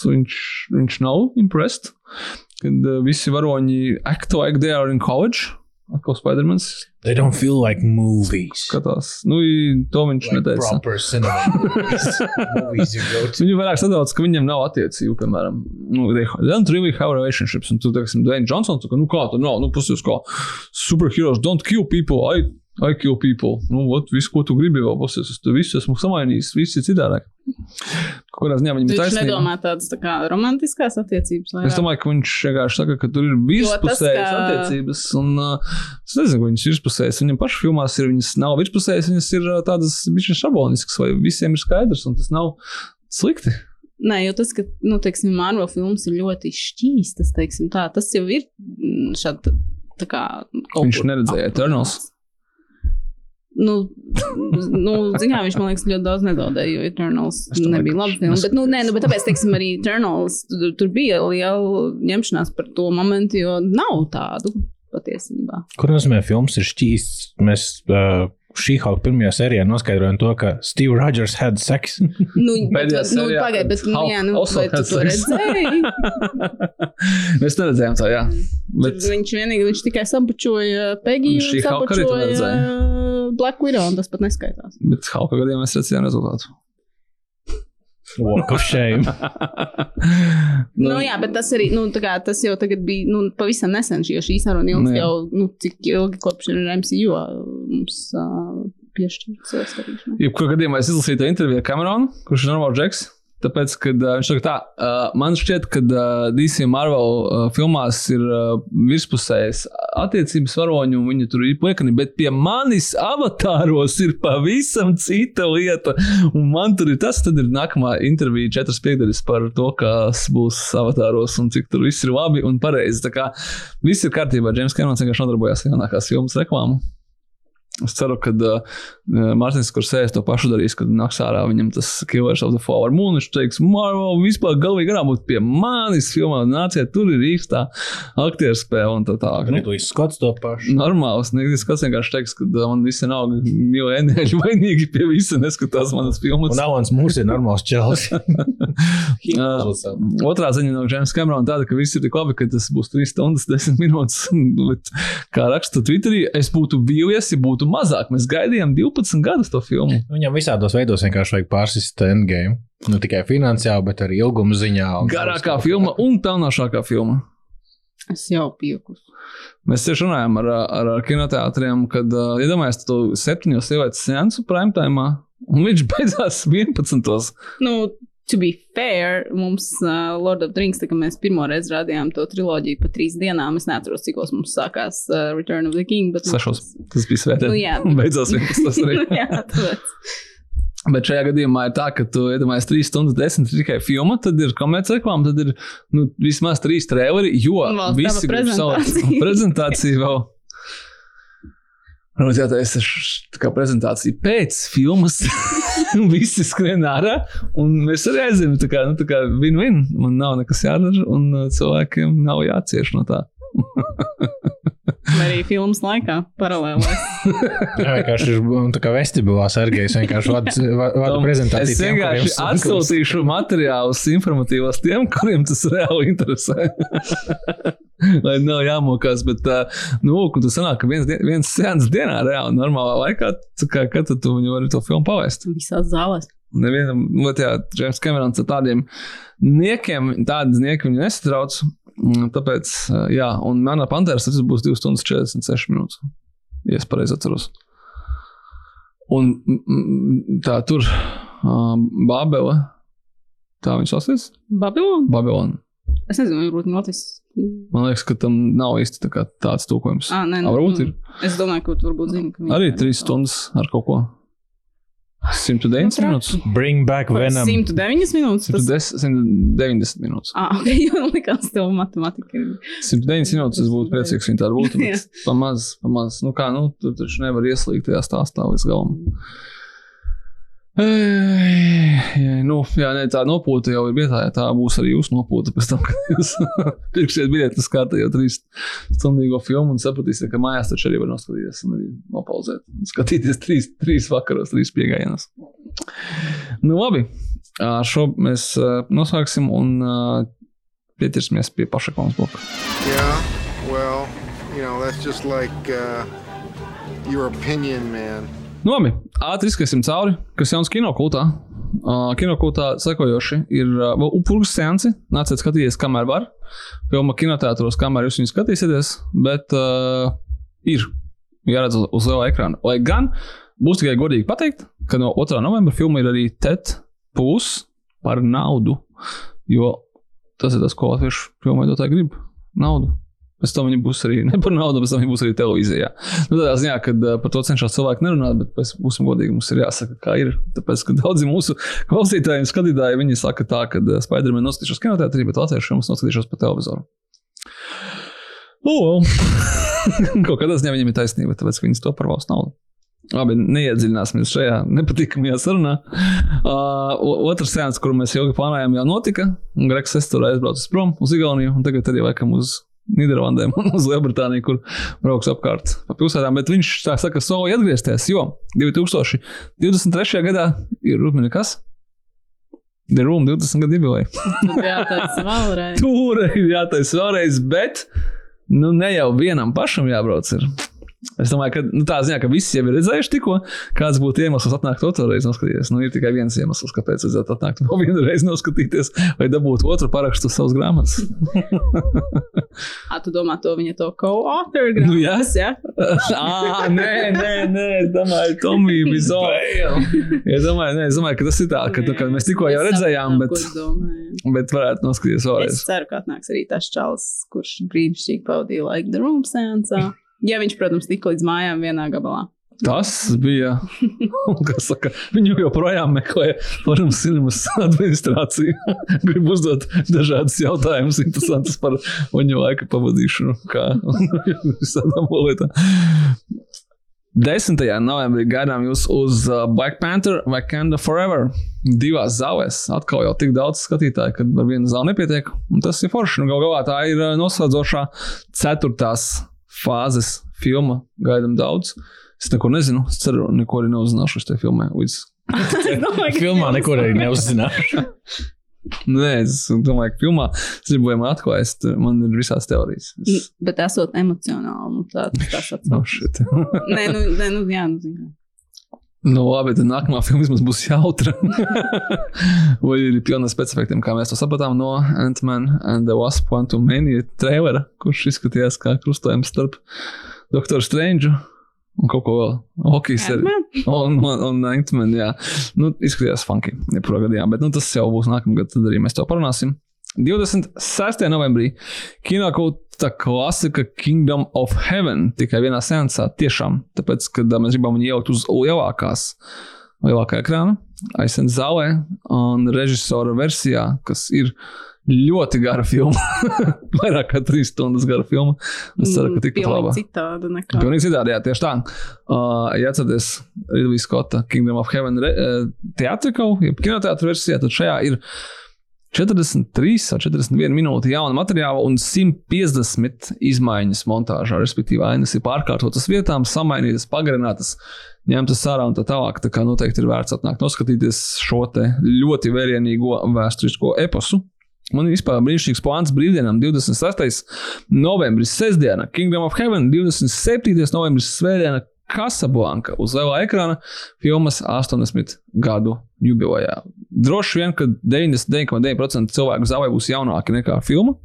viņš, viņš nav impressed, kad uh, visi varoņi act like they are in college. Atkal Spidermans They don't feel like movies. skatās. Nu, to viņš Like neteica. proper cinema movies. you go to. Viņu vairāk sadalās, ka viņam nav attiecību, piemēram, nu, they don't really have relationships. Un tu, teiksim, Dwayne Johnson, tu, ka, nu, kā tur nav, nu, puses kā superheroes don't kill people, I, I kill people. Nu, ot, viss, ko tu gribi vēl, puses, es tu visu esmu samainījis, viss ir citādāk. Kaut kādā ziņā viņam ir Viņš taisnība. nedomā tādas tā kā romantiskās attiecības. Es vairāk. domāju, ka viņš vienkārši saka, ka tur ir virspusējas ka- attiecības. Un, uh, es nezinu, ka viņas ir virspusējas. Viņam pašā filmās ir viņas nav virspusējas, viņas ir uh, tādas bišķi šabloniskas, vai visiem ir skaidrs, un tas nav slikti. Nē, jo tas, ka, nu, teiksim, Marvel filmas ir ļoti šķīstas, tas jau ir mm, šādi, kā. Viņš neredzēja aptuveni. Eternals. Nu, nu, ziņā viņš man liekas ļoti daudz nezaudēja, jo Eternals domāju, nebija ka labi viņš filma. Bet, nu, nē, nu, bet tāpēc, teiksim, arī Eternals tur, tur bija liela ņemšanās par to momentu, jo nav tādu patiesībā. Kur nozīmē filmas ir šķīsts? Mēs uh, šī hauka pirmajā sērijā noskaidrojam to, ka Steve Rogers had sex. Nu, bet, Pēdējā nu, sērijā pagaid, bet, nu, jā, nu, vai tu to sex. redzēji? Mēs neredzējām to, jā. Bet... Bet Viņš vienīgi, viņš tikai sabučoja Pegiju un sabučoja uh, Black Widow, un tas pat neskaitās. Bet Hauka gadījumā mēs redzējām rezultātu. Walk of shame. Nu, jā, bet tas arī, nu, tā kā tas jau tagad bija, nu, pavisam nesen, jo šī saruna Nu, ilgs jā. jau, nu, cik ilgi kopš ir MCU mums uh, piešķirts. Jebkurā gadījumā es izlasīju to interviju ar Kameronu, kurš ir normāls džeks. Tāpēc, kad uh, viņš saka, tā, uh, man šķiet, ka uh, DC Marvel uh, filmās ir uh, virspusējas attiecības varoņi, un viņi tur ir puekani, bet pie manis avatāros ir pavisam cita lieta. Un man tur ir tas, tad ir nākamā intervija, četras piekdaļas par to, kas būs avatāros un cik tur viss ir labi un pareizi. Tā kā viss ir kārtībā, Džeims Kemrons vienkārši nodarbojās ar jaunākās filmas reklāmu. Es ceru, ka uh, Mārcis Kursēns to pašu darīs, kad nāks ārā viņam tas Killers of the Flower Moon. Viņš teiks, Marvel vispār galvīgi garām būt pie manis filmā, nāciet, tur ir īstā aktieru spēle un tā tālāk. Nu, Ridlīs Skots to pašu. Normāls, nevis kas vienkārši teiks, ka uh, man visi nav mīlēji eņģeļi vainīgi pie visa, neskatās manas filmas. Un Alans Mūrs ir normāls čels. Uh, Otrā ziņa no Džeimsa Kamerona tāda, ka viss ir tik labi, ka tas būs 3 stundas, 10 minūtes. Bet, kā raksta Twitterī, es būtu vīlies, ja būtu mazāk. Mēs gaidījām 12 gadus to filmu. Viņam visādos veidos vienkārši vajag pārsist endgame. Nu tikai finansiāli, bet arī ilguma ziņā. un- Garākā filma un pelnošākā filma. Es jau piekus. Mēs tieši runājām ar, ar, ar kinoteātriem, kad uh, iedomājieties to septiņos sievietes seansu primetime, un viņš beidzās 11. Nu, to be fair, mums uh, Lord of the Rings, tā kā mēs pirmo reizi rādījām to triloģiju pa trīs dienām, es neatceros, cikos mums sākās uh, Return of the King. Bet, nu, Sešos. Tas bija svētdien. Nu, jā. Un beidzās 11. arī. jā, tāpēc. Bet šajā gadījumā ir tā, ka tu iedomājies 3 stundas, 10 tikai filma, tad ir komerciāla reklāma, tad ir nu, vismaz 3 traileri, jo vēl visi grib savu prezentāciju vēl. Varbūt jātais tā kā prezentācija pēc filmas. Visi skrien ārā, un mēs arī aizējām. Tā kā, nu, tā kā win-win. Man nav nekas jādara, un uh, cilvēkiem nav jācieš no tā. Arī filmas laikā paralēli. Jā, vienkārši ir nu, tā kā vestibulā Sergejs vienkārši vada, vada prezentāciju. Es tiem, vienkārši sunkas. atsūtīšu materiālus informatīvos tiem, kuriem tas reāli interesē. Lai nav jāmokās, bet uh, nu, lūk, tas sanāk, ka viens, dien- viens sēns dienā reāli normālā laikā, kā, kad tu viņu vari to filmu pavest. Visās zālēs. Nevienam, nu, jā, Džeims Kamerons ar tādiem niekiem, tādas nieki viņu nesatrauc. Tāpēc, jā, un manā pantēras tas būs 2 stundas 46 minūtes. Ja es pareizi atceros. Un tā tur Bābele, tā viņš saucās? Babilona? Babilona. Es nezinu, varbūt notis. Man liekas, ka tam nav īsti tā tāds tulkojums. Ah, nē, Ah, varbūt ir. Es domāju, ka varbūt zini, ka Arī 3 stundas ar kaut ko. 109 Nu, traki. minūtes. Bring back Venom. 109 minūtes. Tas... 110, 190 minūtes. Ah, ok, jau likās, tev matematika ir. 109 minūtes es būtu priecīgs, ja tāda būtu. Pamaz, pamaz. Nu kā, nu, tu taču nevar ieslīgt tajā stāstā līdz galam. Ei, nu, jā, nē, tā nopūta jau ir vietā. Tā būs arī jūsu nopūta pēc tam, kad jūs pirksiet biļetes jau trīs stundīgo filmu un sapratīsiet, ka mājās taču arī var noskatīties un arī nopauzēt. Skatīties trīs, trīs vakaros, trīs piegājienos. Nu, labi. Ar šo mēs ā, noslēgsim un ā, pieķersimies pie paša bloka. Yeah, well, you know, that's just like uh, your opinion, man. Labi, ātri izskatīsim cauri, kas jauns kinokultā. Uh, kinokultā sekojoši ir uh, upurgas seansi. Nāciet skatīties, kamēr var. Filma kinoteātros, kamēr jūs viņu skatīsieties, bet uh, ir jāredz uz- liela ekrāna. Lai gan būs tikai godīgi pateikt, ka no 2. novembra filma ir arī TET plus par naudu. Jo tas ir tas, ko latviešu filmu veidotāji grib - naudu. Pēc tam viņi būs arī ne par naudu, pēc tam viņi būs arī televīzijā. Nu, tādā ziņā, ka uh, par to cenšas cilvēki nerunāt, bet pēc būsim godīgi, mums ir jāsaka, kā ir. Tāpēc, ka daudzi mūsu klausītāji un skatītāji, viņi saka tā, ka uh, Spider-Man noskatīšos kinoteātrī, bet latviešu filmas noskatīšos pa televizoru. Oh, well. Kaut kādā ziņā viņiem ir taisnība, tāpēc, ka viņi to par valsts naudu. Labi, neiedziļināsimies šajā nepatīkamajā sarunā. Uh, otrs sēns, kuru mēs ilgi plānojām, jau notika. Un Gregs Estora aizbraucis prom uz Igauniju, un tagad arī laikam uz Nīderlandē un uz Lielbritāniju, kur brauks apkārt pa pilsētām. Bet viņš tā saka, solīja atgriezties, jo 2023. gadā ir rūpīgi kas? The Room 20 gadu jubileja. Tur ir jātaisa vēlreiz, bet nu, ne jau vienam pašam jābrauc. Ir. Es domāju, ka nu, tā ziņā, ka visi jau ir redzējuši tikko, kāds būtu iemesls atnākt otru reizi noskatīties. Nu, ir tikai viens iemesls, kāpēc vajadzētu atnākt vēl vienu reizi noskatīties, vai dabūt otru parakstu savas grāmatas. Ā, tu domā to viņa to co-author Nu, jā. grāmatas, jā? ah, nē, nē, nē, es domāju, Tomija bija Es domāju, nē, es domāju, ka tas ir tā, ka, nu, ka mēs tikko jau redzējām, bet, bet varētu noskatīties jā. vēlreiz. Es ceru, ka atnāks arī tas čalis, kurš brīnišķīgi pavadīja laiku The Room sensā. Ja viņš, protams, tika līdz mājām vienā gabalā. Tas bija. Saka, viņu joprojām meklē Forum Cinemas administrācija. Gribu uzdot dažādas jautājumus, interesantus par viņu laika pavadīšanu, kā visādām lietām. 10. novembrī gaidām jūs uz uh, Black Panther vai Kanda Forever. Divās zālēs. Atkal jau tik daudz skatītāju, ka ar vienu zāli nepietiek. Un tas ir forši. Nu, Galu galā tā ir uh, noslēdzošā ceturtās fāzes filma. Gaidām daudz. Es neko nezinu. Es ceru, neko arī neuzzināšu šajā filmā. Līdz... Filmā neko arī neuzzināšu. Nē, es domāju, ka filmā es gribu, lai man ir visās teorijas. Es... Bet esot emocionāli, nu, tā, tas atsaucas. shit. Nē, nu, nē, nu, jā, nu, zinu. Nu, labi, tad nākamā filma vismaz būs jautra. Vai ir pilna specifiktiem, kā mēs to sapratām no Ant-Man and the Wasp Quantum Mania trailera, kurš izskatījās kā krustojums starp Doktoru Strange un kaut ko vēl. Hokejs ir. Un, un, un Ant-Man, jā. Nu, izskatījās funky, jebkurā gadījumā, bet nu, tas jau būs nākamgad, tad arī mēs to parunāsim. 26. novembrī kinokulta klasika Kingdom of Heaven tikai vienā sensā. Tiešām, tāpēc, kad ā, mēs gribam viņu ielikt uz lielākās, lielākā ekrāna, aizsens zālē un režisora versijā, kas ir ļoti gara filma. Vairāk kā trīs stundas gara filma. Es ceru, ka tikpat laba. Citāda nekā. Pilnīgi citādi, jā, tieši tā. Uh, ja atceraties Ridley Scotta Kingdom of Heaven uh, teātrikau, jeb kinoteātra versijā, tad šajā ir 43 vai 41 minūte jauna materiāla un 150 izmaiņas montāžā. Respektīvi, ainas ir pārkārtotas vietām, samainītas, pagarinātas, ņemtas ārā un tā tālāk. Tā kā noteikti ir vērts atnākt noskatīties šo ļoti vērienīgo vēsturisko eposu. Man ir vispār brīnišķīgs plāns brīvdienām, 26. novembris, sestdiena, Kingdom of Heaven, 27. novembris, svētdiena, Casablanca uz lielā ekrāna, filmas 80 gadu jubilejā. Droši vien, ka 99,9% cilvēku zālē būs jaunāki nekā filma.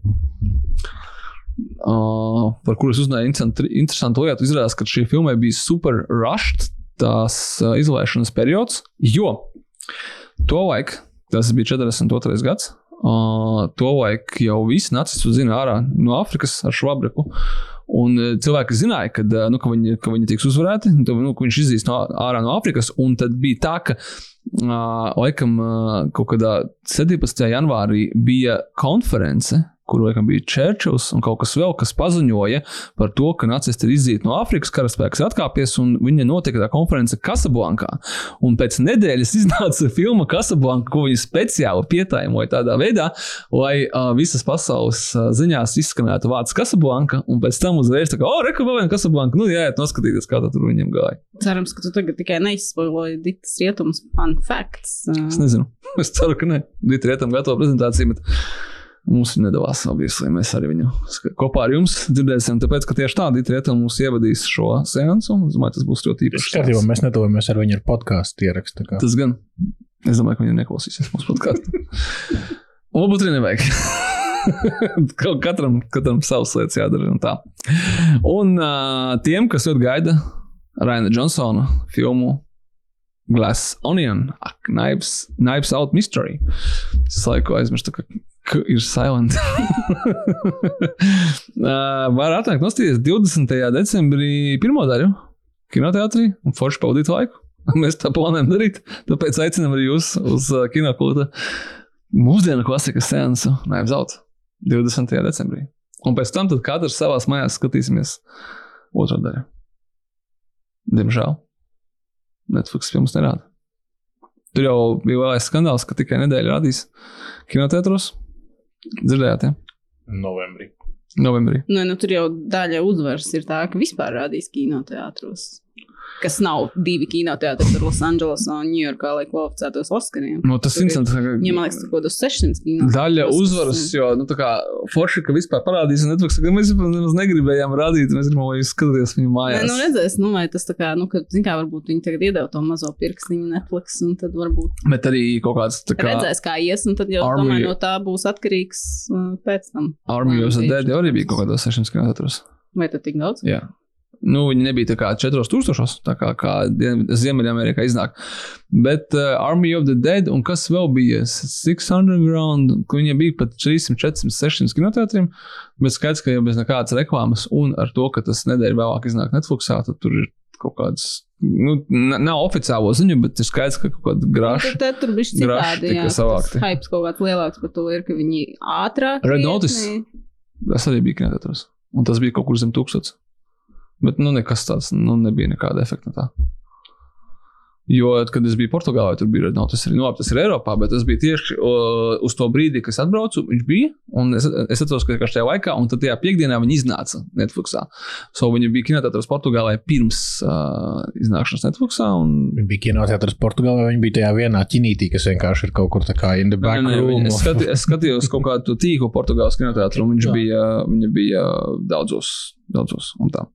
Uh, par kuru es uzzināju interesantu, lietu. Izrādās, ka šī filma bija super rushed, tās uh, izlaišanas periods, jo to laiku, tas bija 42. gads, uh, to laiku jau visi nacisti zina ārā no Āfrikas ar švabreku. Un uh, cilvēki zināja, kad, uh, nu, ka, viņi, ka viņi tiks uzvarēti, un tad, nu, ka viņš izzīs no, ārā no Āfrikas. Un tad bija tā, ka uh, laikam uh, kaut kādā 17. janvārī bija konference. Kur laikam bija Čērčils un kaut kas vēl, kas paziņoja par to, ka nacisti ir izīti no Āfrikas, karaspēks ir atkāpies, un viņa notika tā konference Casablankā. Un pēc nedēļas iznāca filma Casablanka, ko viņi speciāli pietājimoja tādā veidā, lai uh, visas pasaules uh, ziņās izskanētu vārds Casablanka, un pēc tam uzreiz tā kā, oh, reku vēl viena Casablanka, nu jāiet noskatīties, kā tur viņiem gāja. Cerams, ka tu tagad tikai neizspoiloji Ditas rietums fun facts. Es nezinu, es ceru, ka ne. Dita rietam gatava prezentācija, bet mums viņa nedavās, obviously. Mēs arī viņu kopā ar jums dzirdēsim, tāpēc, ka tieši tā Dita rietam mums ievadīs šo seansu, un es domāju, tas būs ļoti īpašs. skatījumā mēs netuvojamies ar viņu ar podkāstu ierakstu. Tas gan. Es domāju, ka viņi neklausīsies mūsu podkāstu. Un varbūt arī nevajag. Katram, katram savas lietas jādara. Un, tā. un uh, tiem, kas ļoti gaida Raina Džonsona filmu Glass Onion, Knives, Knives Out Mystery. Es laiku aizmirstu, ka ir silent. var atnākt nostīties 20. decembrī pirmo daļu kinoteātrī un forši pavadīt laiku. Mēs tā plānojam darīt. Tāpēc aicinām arī jūs uz kinokulta mūsdienu klasikas seansu Knives Out 20. decembrī. Un pēc tam katrs savā mājās skatīsimies otru daļu. Diemžēl Netflix filmas nerāda. Tur jau bija lielais skandāls, ka tikai nedēļa radīs kinoteātros. Dzirdējāt, ja? Novembrī. Novembrī. Nu, nu, tur jau daļa uzvaras ir tā, ka vispār rādīs kinoteātros. Kas nav divi kinoteātri, tur Losandželosā un Ņujorkā, lai kvalificētos Oskariem. Nu, tas ir- interesanti. ka- Viņam, liekas, tur kaut kādos 600 kino. Daļa uzvaras, jo, nu, tā kā forši, ka vispār parādīs Netflix, ka mēs nemaz negribējām rādīt, mēs gribam, lai jūs skatāties viņu Nē, mājās. nu redzēs, nu, vai tas tā kā, nu, ka, zin kā, varbūt viņi tagad iedeva to mazo pirkstiņu Netflix, un tad varbūt Bet arī kaut kāds, tā kā, redzēs, kā ies, un tad jau, Army- domāju, no tā būs atkarīgs uh, pēc tam. Army of the Dead jau arī bija kaut kādos 600 km. Vai tad tik daudz? Jā. Nu, viņi nebija tā kā 4000, tā kā, kā Ziemeļamerikā iznāk. Bet uh, Army of the Dead un kas vēl bija 600 Ground, ka viņiem bija pat 300, 400, 600 kinoteātriem. Bet skaidrs, ka jau bez nekādas reklāmas un ar to, ka tas nedēļa vēlāk iznāk Netflixā, tad tur ir kaut kāds, nu, nav oficiālo ziņu, bet ir skaidrs, ka kaut kāda. Tad, tad tur bija citādi, jā, tas savākti. hypes kaut kāds lielāks par to ir, ka viņi ātrāk. Notice. Tas arī bija kinoteātros. Un tas bija kaut kur zem tūkstots. Bet nu nekas tāds, nu nebija nekāda efekta no tā. Jo, kad es biju Portugālē, tur bija Red Notice arī. Nu, labi, tas ir Eiropā, bet tas bija tieši o, uz to brīdi, kad es atbraucu. Viņš bija, un es, es atceros, ka tajā laikā, un tad tajā piekdienā viņi iznāca Netflixā. So viņi bija kinoteātros Portugālē pirms uh, iznākšanas Netflixā. Un... Viņa bija kinoteātris Portugālē, viņa bija tajā vienā ķinītī, kas vienkārši ir kaut kur tā kā in the back Nē, nē, room. es, skati, es skatījos kaut kādu to tīklu Portugāles kinoteātrī, un viņš Jā. bija, viņa bija daudzos, daudzos un tā.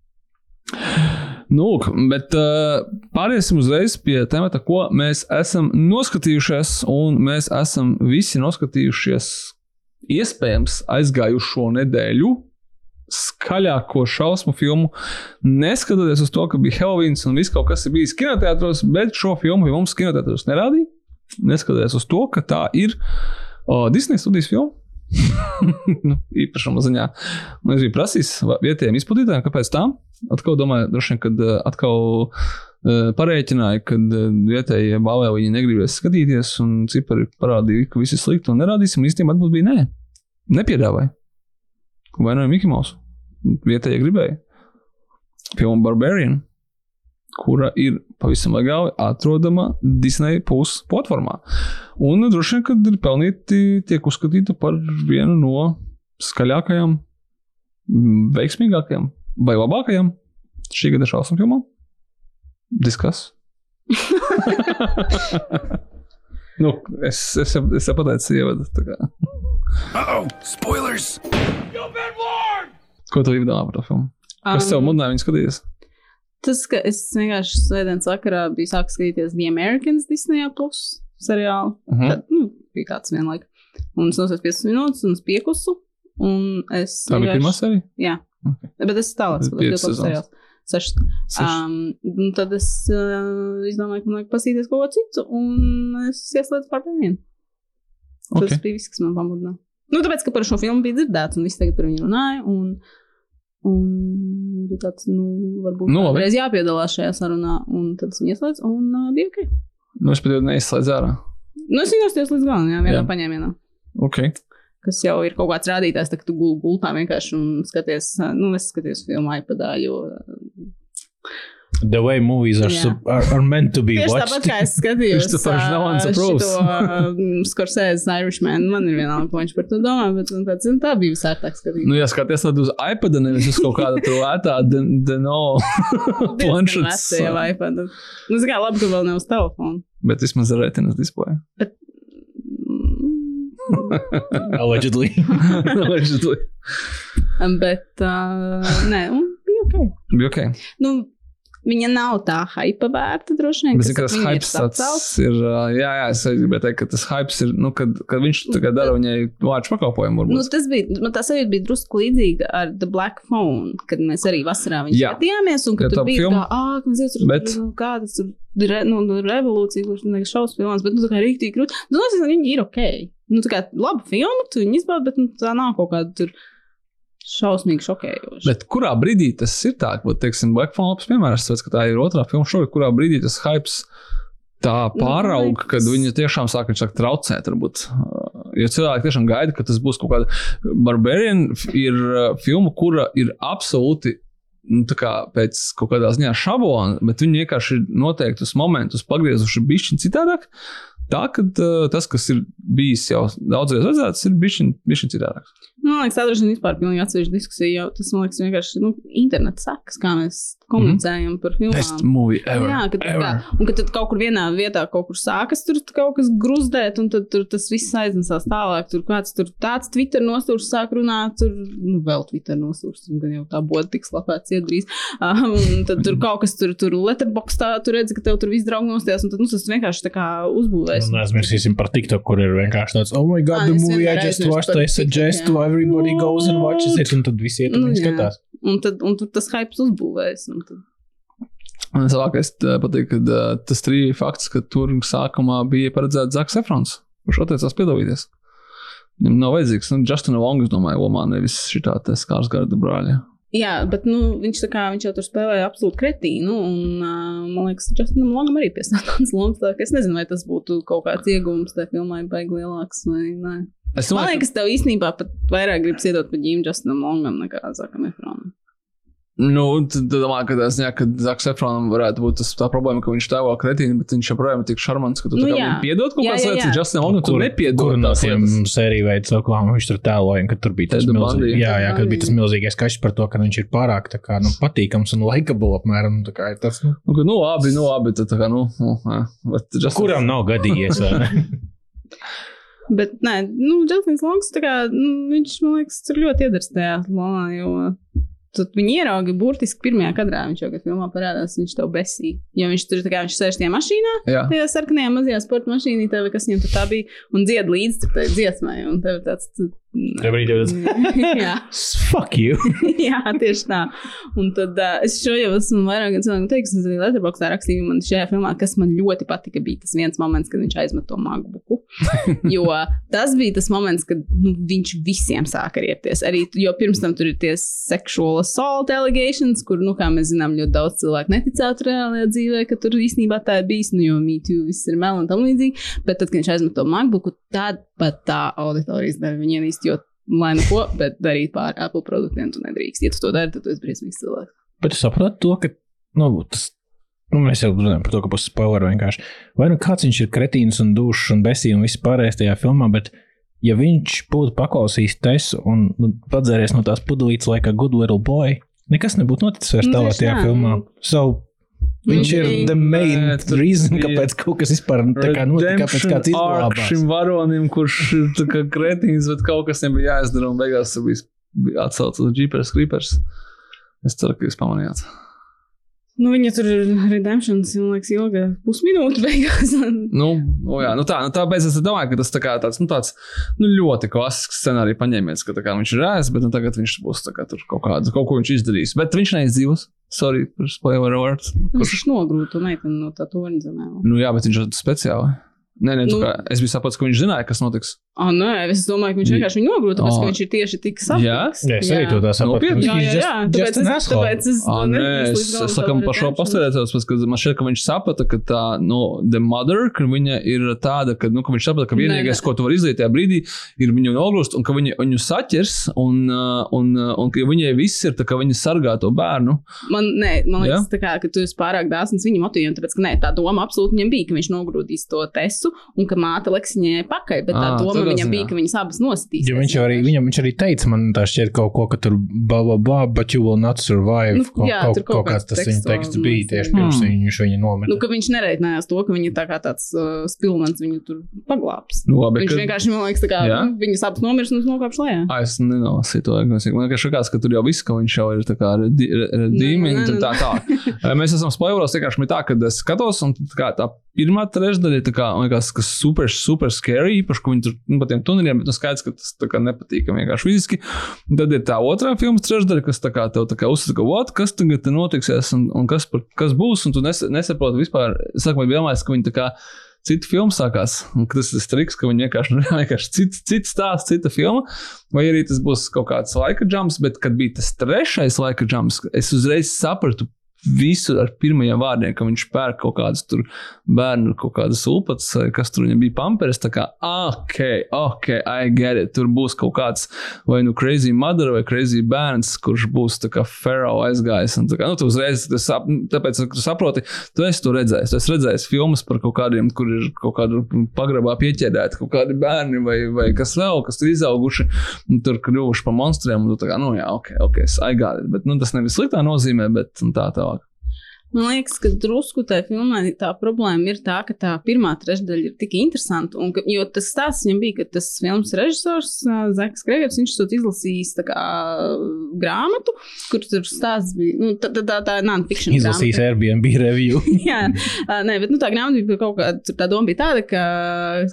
Nu, bet uh, pāriesim uzreiz pie temata, ko mēs esam noskatījušies, mēs esam visi noskatījušies iespējams aizgājušo nedēļu skaļāko šausmu filmu. Neskatoties uz to, ka bija Halloween un viss kaut kas ir bijis kinoteātros, bet šo filmu mums kinoteātros nerādīja. Neskatoties uz to, ka tā ir o, Disneja studijas filma. Nu, īpašuma ziņā. Un es biju prasījis vietējiem izplatītājiem, kāpēc tā. Atkal domāju, droši vien, kad eh, atkal uh, parēķināja, ka uh, vietējie balē viņi negribēs skatīties, un cipari parādīja, ka viss ir slikti un nerādīsim. Īstenībā atbild bija nē. Nepiedāvāja. Vai no Mouse? Vietējie gribēja. Filma Barbarian, kura ir pavisam legāli atrodama Disney Plus platformā. Un droši vien, kad ir pelnīti, tiek uzskatīta par vienu no skaļākajām, mm, veiksmīgākajām vai labākajām šī gada šausmu filmām. Diskas. nu, es, es, es pateicu, ievadu. tā kā. Uh-oh, spoilers! You've been warned! Ko tu domā par to filmu? Kas tev Um, mudināja viņu skatīties? Tas, ka es vienkārši svētdienas vakarā biju sācis skatīties The Americans Disney plus seriālu. Mhm. Tad, nu, bija tāds vienlaik. Un es nosaucu 15 minūtes, un es piekusu. Un es Tā bija pirmā sērija. Jā, Ok. bet es tālāk skatos, sezonas. seriāls. Sešas. Um, tad es uh, izdomāju, ka man vajag pasīties kaut ko citu, un es ieslēdzu par vienu. Tas bija viss, kas man pamudināja. Nu, tāpēc, ka par šo filmu bija dzirdēts, un viss tagad par viņu runāja. Un, un bija tāds, nu, varbūt Nu, reiz jāpiedalās šajā sarunā, un tad es viņu ieslēdzu, un uh, bija ok. Nu, es pat jau neizslēdzu ārā. Nu, es viņu nosties līdz galam, jā, vienā Jā. paņēmienā. Ok. Kas jau ir kaut kāds rādītājs, tā, ka tu gulēji gultā vienkārši un skaties, uh, nu, es skaties filmu iPadā, jo The way movies are, sub, are, are meant to be Tieši watched. tāpat kā es skatījos. Approves. šito Scorsese Irishman. Man ir vienalga, ko viņš par to domā, bet man tāds, nu, tā bija visārtāk skatīt. Nu, ja skaties tad uz iPad, nevis uz kaut kādu to lētā Deno planšetes. Vecajā iPad. Nu, es kā labi, ka vēl ne uz telefonu. Bet vismaz ar retinas displeju. Mm. Allegedly. Allegedly. bet, uh, nē, un bija ok. Bija ok. Nu, viņa nav tā hype vērta, droši vien. Bet tas ir hypes tāds ir. Jā, jā, es gribēju teikt, ka tas hypes ir, nu, kad, kad viņš tagad dara viņai vārdu pakalpojumu. Nu, tas bija, man tā sajūta bija drusku līdzīga ar The Black Phone, kad mēs arī vasarā viņu Jā. skatījāmies, un kad tā tur bija filma- tā, ah, mēs jau tur, nu, kādas tur re, nu, nu, revolūcija, kurš nekas šausmas filmās, bet, nu, tā kā rīktīgi grūti. Nu, tas, viņi ir ok. Nu, tā kā laba filma, tu viņu izbaudi, bet, nu, tā nav kaut kāda tur šausmīgi šokējoša. Bet kurā brīdī tas ir tā, ka, teiksim, Black Phone labs piemērs, tāpēc, ka tā ir otrā filma šogad, kurā brīdī tas hypes tā Nu, pārauga, liekas- kad viņi tiešām sāk, sāk traucēt, varbūt. Jo cilvēki tiešām gaida, ka tas būs kaut kāda. Barbarian ir uh, filma, kura ir absolūti. Nu, tā kā pēc kaut kādā ziņā šablona, bet viņi vienkārši ir noteiktus momentus pagriezuši bišķiņu citādāk. Tā, ka uh, tas, kas ir bijis jau daudzreiz redzēts, ir bijis citādāk. Nu, Man liekas, tā vien vispār pilnīgi atsevišķa diskusija, jo tas, man liekas, vienkārši nu, internets sakas, kā mēs komunicējam par filmām. Best movie ever. Jā, kad, ever. tā, un kad tad kaut kur vienā vietā kaut kur sākas tur kaut kas gruzdēt, un tad tur tas viss aiznesās tālāk. Tur kāds tur tāds Twitter nostūrs sāk runāt, tur nu, vēl Twitter nostūrs, un gan jau tā būtu tik slapēts iedrīs. Um, un tad tur kaut kas tur, tur letterboxtā, tur redz, ka tev tur viss draugi nostājās, un tad nu, tas vienkārši tā kā uzbūvēs. Un aizmirsīsim par TikTok, kur ir vienkārši tāds, oh, my God, Ā, the movie I just watched, I suggest to everybody goes and watches it, un tad visi iet un Nu, skatās. Un tad, un tad tas hypes uzbūvēs. un Tad... Man labākais patīk, ka uh, tas trīs fakts, ka tur sākumā bija paredzēts Zaks Efrons, kurš atteicās piedalīties. Viņam nav vajadzīgs, nu, Justina Longa, es domāju, Lomā, nevis šī tā skārs garda brāļa. Jā, bet nu, viņš, kā, viņš jau tur spēlēja absolūti kretīnu. Un, uh, man liekas, Justinam Longam arī piesākās lomas. Es nezinu, vai tas būtu kaut kāds iegūms tajā filmā, baigi lielāks vai nē. Es Man domāju, liekas, tev īstenībā pat vairāk gribas iedot par ģīmu Justinam Longam nekā Zakam Efronam. Nu, tad domāju, ka tas, jā, ka Zaks Efronam varētu būt tas, tā problēma, ka viņš tēlo kretīnu, bet viņš joprojām ir tik šarmants, ka tu Nu, nu, jā. piedod kaut kādas lietas, un Justinam Longam tu nepiedod Kur no tiem sēriju veidu saklām viņš tur tēloja, ka tur bija tas milzīgais. Jā, jā, kad bija tas milzīgais kašs par to, ka viņš ir pārāk tā kā, nu, patīkams un likable apmēram. Tā kā ir tas, nu, Nu, nu, labi, nu, labi, tad tā kā, nu, nu bet Justin- kuram nav gadījies? Bet, nē, nu, Justins Longs, tā kā, nu, viņš, man liekas, tur ļoti iedars tajā lomā, jo Tad viņi ierauga burtiski pirmajā kadrā. Viņš jau kad filmā parādās, viņš to besīja. Jo viņš tur kā viņš sēž tajā mašīnā, Jā. tajā sarkanajā mazajā sporta mašīnā, vai kas viņam tur tā bija, un dzied līdzi tai dziesmai. Un tev tāds. tu- Brīdī jau tas- Jā. Fuck you! Jā, tieši tā. Un tad uh, es šo jau esmu vairāk cilvēku teicis, un arī Letterboxdā rakstīju, man šajā filmā, kas man ļoti patika, bija tas viens moments, kad viņš aizmet to MacBooku. jo tas bija tas moments, kad nu, viņš visiem sāka riepties. Arī, jo pirms tam tur ir tie sexual assault allegations, kur, nu, kā mēs zinām, ļoti daudz cilvēku neticētu reālajā dzīvē, ka tur īstenībā tā ir bijis, nu, jo mītū viss ir meli un tam līdzīgi. Bet tad, kad viņš aizmet to MacBooku, tad pat tā auditorijas daļa viņa ienīst, jo lai nu ko, bet darīt pāri Apple produktiem tu nedrīkst. Ja tu to dari, tad tu esi briesmīgs cilvēks. Bet es saprotu to, ka nu, tas. Nu, mēs jau runājam par to, ka būs spoiler vienkārši. Vai nu kāds viņš ir kretīns un dušs un besīgs un viss pārējais tajā filmā, bet ja viņš būtu paklausījis tesu un nu, padzēries no tās pudelītes like a good little boy, nekas nebūtu noticis vairs Nu, tālāk tajā filmā. So, viņš ir the main Nē, reason, kāpēc kaut kas vispār nu, kā notika, kāpēc kāds izglābās. šim varonim, kurš ir tā kā kretīns, bet kaut kas viņam bija jāizdara, un beigās bija- atcelts uz Jeepers Creepers. Es ceru, ka jūs pamanījāt. Nu, viņa tur ir redemptions, man liekas, ilga pusminūte beigās. Nu, nu, jā, nu tā, nu tā beidzas, es domāju, ka tas tā kā tāds, nu, tāds nu, ļoti klasisks scenārijs paņēmies, ka tā kā viņš ir ēst, bet nu, tagad viņš būs tā kā tur kaut kādu, kaut ko viņš izdarīs. Bet viņš neizdzīvos. Sorry par spoiler alert. Kurš viņš nogrūta meiteni no tā torņa zemē? Nu jā, bet viņš ir speciāli. Nē, nē, nu, Nu. kā, es biju sapratis, ka viņš zināja, kas notiks. Ah, nē, es domāju, ka viņš vienkārši viņu nogrūta, tāpēc, ka viņš ir tieši tik sapnis. Jā? Es arī to tā saprotu. Nopietni? Jā, jā, jā. Tāpēc es, tāpēc es Ah, to nē, nedrīkstu es, es sakam par šo pastāvētos, ka man šķiet, ka viņš saprata, ka tā, nu, the mother, ka viņa ir tāda, ka, nu, ka viņš saprata, ka Nē, vienīgais, nē. ko tu vari izdarīt tajā brīdī, ir viņu nogrūst, un ka viņa viņu saķers, un, uh, un, uh, un ka viņai viss ir tā, ka viņa sargā to bērnu. Man, nē, man liekas, tā kā, ka tu esi pārāk dāsns viņa motīviem, tāpēc, ka nē, tā doma absolūti viņam bija, ka viņš nogrūdīs to tesu un ka māte liks viņai pakaļ, bet tā Ā, doma viņam bija, ka viņas abas nostīs. Jo viņš arī, viņam, viņš arī teica, man tā šķiet kaut ko, ka tur blah, blah, blah, but you will not survive. Nu, kaut, jā, kaut, tur kaut, kaut kāds tas viņa teksts bija tieši pirms Hmm. viņš viņu nometa. Nu, ka viņš nereiķinājās to, ka viņa tā kā tāds uh, spilvens viņu tur paglābs. Nu, labi, Viņš ka- vienkārši, man liekas, tā kā Jā? nu, viņas abas nomirs un viņš nokāpš lejā. Ah, es nenolasīju to. Man vienkārši likās, ka tur jau viss, ka viņš jau ir tā kā redīmīgi, Nē, nē, un tā tā. Mēs esam spoileros, vienkārši tā, ka es skatos, un tā, kā, tā pirmā trešdaļa ir tā kā, man liekas, kas super, super scary, īpaši, ka viņi tur nu, pa tiem tuneliem, bet nu skaidrs, ka tas kā nepatīkami vienkārši fiziski. Un tad ir tā otrā filmas trešdaļa, kas tā kā tev tā kā uzsaka, what, kas tagad notiksies, un, un kas, par, kas būs, un tu nes, nesaproti vispār, sākumā domājis, ka viņi tā kā cita filma sākās. Tas ir triks, ka viņi vienkārši vienkārši cits, cits stāsts, cita filma. Vai arī tas būs kaut kāds laika jumps, bet kad bija tas trešais laika jumps, es uzreiz sapratu. Visu ar pirmajiem vārdiem, ka viņš pērk kaut kādas tur bērnu, kaut kādas ulpatas, kas tur viņam bija pamperes. Tā kā, ok, ok, I get it. Tur būs kaut kāds vai nu crazy mother vai crazy bērns, kurš būs tā kā Pharaoh aizgājis. Un, tā kā, nu, tu uzreiz, tu sap, tāpēc, ka tu saproti, tu esi to redzējis. Tu esi redzējis filmas par kaut kādiem, kur ir kaut kāda pagrabā pieķerēti kaut kādi bērni vai, vai kas vēl, kas ir izauguši, un tur kļuvuši par monstriem. Un tu tā kā, nu jā, ok, ok, I got it. Bet nu, tas nevis sliktā nozīmē, bet tā tālāk. Man liekas, ka drusku tajā filmā tā problēma ir tā, ka tā pirmā trešdaļa ir tik interesanta. Un, ka, jo tas stāsts viņam bija, ka tas filmas režisors Zeks Kregers, viņš to izlasījis kā grāmatu, kur tur stāsts bija, nu, tā, tā, tā, tā non-fiction. Izlasījis Airbnb review. Jā, nē, bet nu, tā grāmata bija kaut kāda, tā doma bija tāda, ka,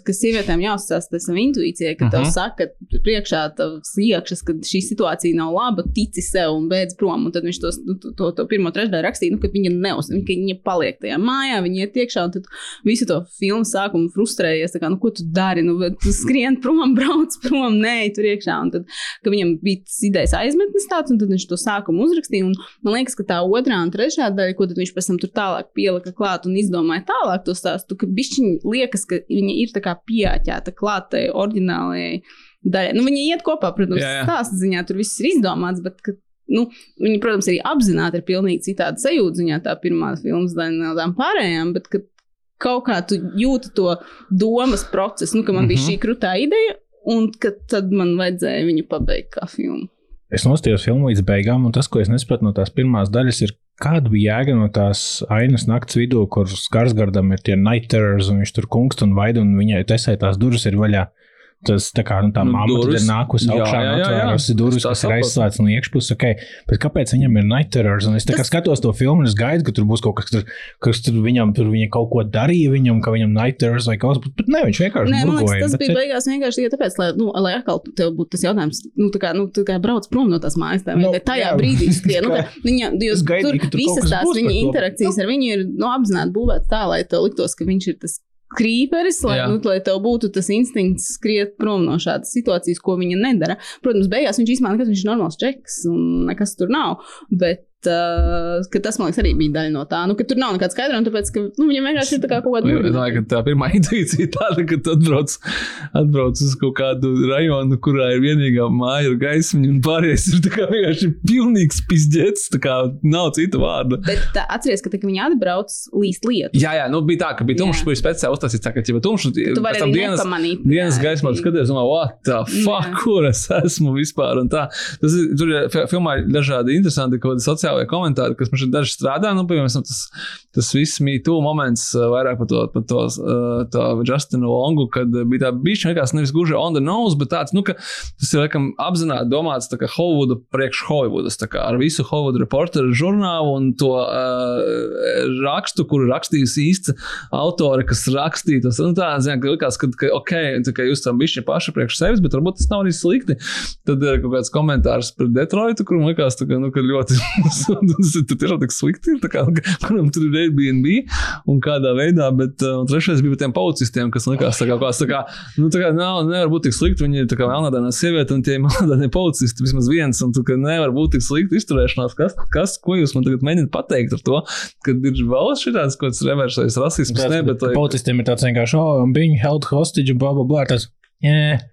ka sievietēm jāuzstāsta savu intuīcijai, ka tev saka, ka priekšā tavs iekšas, ka šī situācija nav laba, tici sev un beidz prom. Un tad viņš to, to, to, to pirmo trešdaļu rakstīja, nu, ka viņa neuzņem, ka viņa paliek tajā mājā, viņa iet iekšā, un tad visu to filmu sākumu frustrējies. Kā, nu, ko tu dari? Nu, tu skrien prom, brauc prom, nē, tur iekšā. Un tad, ka viņam bija tas idejas aizmetnis tāds, un tad viņš to sākumu uzrakstīja. Un man liekas, ka tā otrā un trešā daļa, ko viņš pēc tam tur tālāk pielika klāt un izdomāja tālāk to stāstu, ka bišķiņi liekas, ka viņa ir tā kā pieāķēta klātai oriģinālajai daļai. Nu, viņi iet kopā, protams, stāsta ziņā, tur viss ir izdomāts, bet nu, viņi, protams, arī apzināti ir pilnīgi citādi sajūta ziņā tā pirmā filmas daļa no tām pārējām, bet kaut kā tu jūti to domas procesu, nu, ka man mm -hmm. bija mhm. šī krutā ideja, un ka tad man vajadzēja viņu pabeigt kā filmu. Es nostājos filmu līdz beigām, un tas, ko es nesapratu no tās pirmās daļas, ir, kāda bija jēga no tās ainas nakts vidū, kur Skarsgardam ir tie night terrors, un viņš tur kungst un vaid, un viņai tesē tās durvis ir vaļā. Tas tā kā nu, tā nu, mamma tur ir nākusi augšā, atvērusi durvis, kas ir aizslēgts no iekšpuses. Okay. Bet kāpēc viņam ir night terrors? Un es tas... skatos to filmu un es gaidu, ka tur būs kaut kas, kas, kas tur viņam tur viņa kaut ko darīja, viņam, ka viņam night terrors vai kaut kas. Bet ne, viņš vienkārši nē, man liekas, tas bija ir... beigās vienkārši tikai tāpēc, lai, nu, lai atkal tev būtu tas jautājums, nu, tā kā, nu, tā kā brauc prom no tās mājas, tā, no, nu, tajā jā, brīdī skrien. Nu, viņa, jūs, gaidīju, tur, tur visas tās viņa interakcijas ar viņu ir nu, apzināti būvētas tā, lai tev liktos, ka viņš ir tas krīperis, lai, Jā. nu, lai tev būtu tas instinkts skriet prom no šādas situācijas, ko viņa nedara. Protams, beigās viņš īstenībā nekas, viņš ir normāls čeks un nekas tur nav. Bet uh, tas, man liekas, arī bija daļa no tā. Nu, tur nav nekāda skaidrojuma, tāpēc, ka nu, viņam vienkārši ir tā kā kaut kāda. Es domāju, ka tā pirmā intuīcija tāda, ka tu atbrauc, atbrauc uz kaut kādu rajonu, kurā ir vienīgā māja ar gaismu, un pārējais ir vienkārši pilnīgs pizdzēts, tā nav citu vārdu. Bet tā, atceries, ka tā, viņi atbrauc līst lietu. Jā, jā, nu bija tā, ka bija tumšs, kurš speciāli uztaisīts, tā, ka jau tumšs, pēc tam dienas, dienas gaismā skaties, un what the fuck, jā. kur es esmu vispār, tā. Tas ir, tur ir filmā dažādi interesanti, kaut kādi sociāli sociālajie komentāri, kas man šeit daži strādā. Nu, piemēram, tas, tas viss mītū moments vairāk par to, par to, to Justinu Longu, kad bija tā bišķi vienkārši nevis gluži on the nose, bet tāds, nu, ka tas ir, laikam, apzināti domāts tā kā Hollywooda priekš Hollywoodas, tā kā ar visu Hollywood reporteru žurnālu un to uh, rakstu, kuru rakstījis īsta autore, kas rakstīja tas, nu, tā, zin, ka likās, ka, ka ok, tā kā jūs tam bišķi paši priekš sevis, bet varbūt tas nav arī slikti. Tad ir kaut kāds komentārs par Detroitu, kur man likās, ka, nu, ka ļoti tas ir tiešām tik slikti, kā, kuram tur ir Airbnb un kādā veidā. Bet uh, trešais bija par tiem policistiem, kas likās, kā, kā, kā, nu, tā kā nav, nevar būt tik slikti. Viņi ir tā kā melnādainā sieviete un tie melnādainie policisti vismaz viens. Un tu nevar būt tik slikti izturēšanās. Kas, kas, ko jūs man tagad mēģināt pateikt ar to, ka ir vēl šāds kaut kāds reversais rasisms? Ne, bet, bet, policistiem ir tāds vienkārši, oh, being held hostage, blah, blah, blah. Tas, yeah.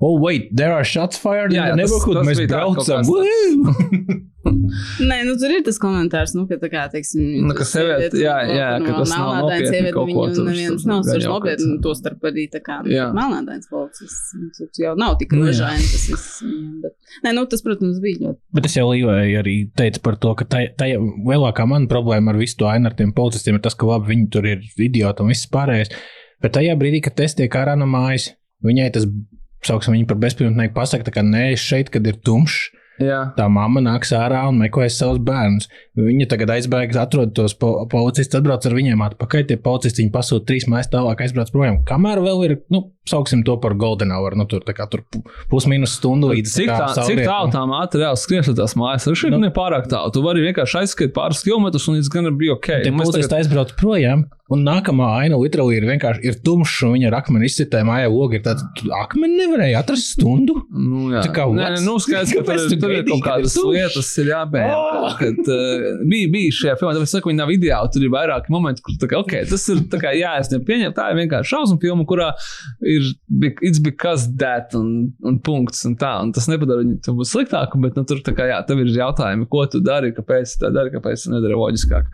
Oh, wait, there are shots fired jā, in the neighborhood. Tas, tas Mēs braucam. Nē, nu tur ir tas komentārs, nu, ka tā kā, teiksim, nu, ka sieviete, jā, jā, ka tas nav nopietni sieviete, kaut ko tur. Neviens nav svars nopietni, to starp arī tā kā melnādains policists. Tur jau nav tik ražaini tas viss. Bet, nē, nu tas, protams, bija ļoti. Bet es jau līvēju arī teicu par to, ka tā, tā lielākā mana problēma ar visu to ainu ar tiem policistiem ir tas, ka labi, viņi tur ir idioti un viss pārējais. Bet tajā brīdī, kad es tiek ārā no mājas, viņai tas sauksim viņu par bezpajumtnieku, pasakot, ka nē, šeit, kad ir tumšs, Jā. tā mamma nāks ārā un meklēs savus bērnus. Viņa tagad aizbēga, atrod tos po policistus, atbrauc ar viņiem atpakaļ. Tie policisti viņu pasūta trīs mājas tālāk, aizbrauc projām. Kamēr vēl ir, nu, sauksim to par golden hour, nu, tur, kā, tur pusminus stundu līdz cik, tā, cik tālu tā māte reāli skrien uz tās mājas. Ar šeit nu, nepārāk tālu. Tu vari vienkārši aizskriet pāris kilometrus un līdz gan bija ok. Tie policisti tagad... aizbrauc projām. Un nākamā aina literāli ir vienkārši ir tumšs, un viņa ar akmeni izcitēja mājā logi. Ir tāds, akmeni nevarēja atrast stundu. Nu, jā, tā kā nē, nē, nu, skaidrs, ka tur, tur, tur ir kaut kādas lietas, ir jāpēta. Oh! Kad, uh, bija, bija šajā filmā, tāpēc es saku, viņi nav ideāli. Tur ir vairāki momenti, kur kā, okay, tas ir kā jāiesniedz pieņemt. Tā ir vienkārši šausmu filma, kurā ir it's because that un, un punkts un tā. Un tas nepadara viņu sliktāku, bet nu, tur kā jā, tev ir jautājumi, ko tu dari, kāpēc tā dari, kāpēc nedara loģiskāk.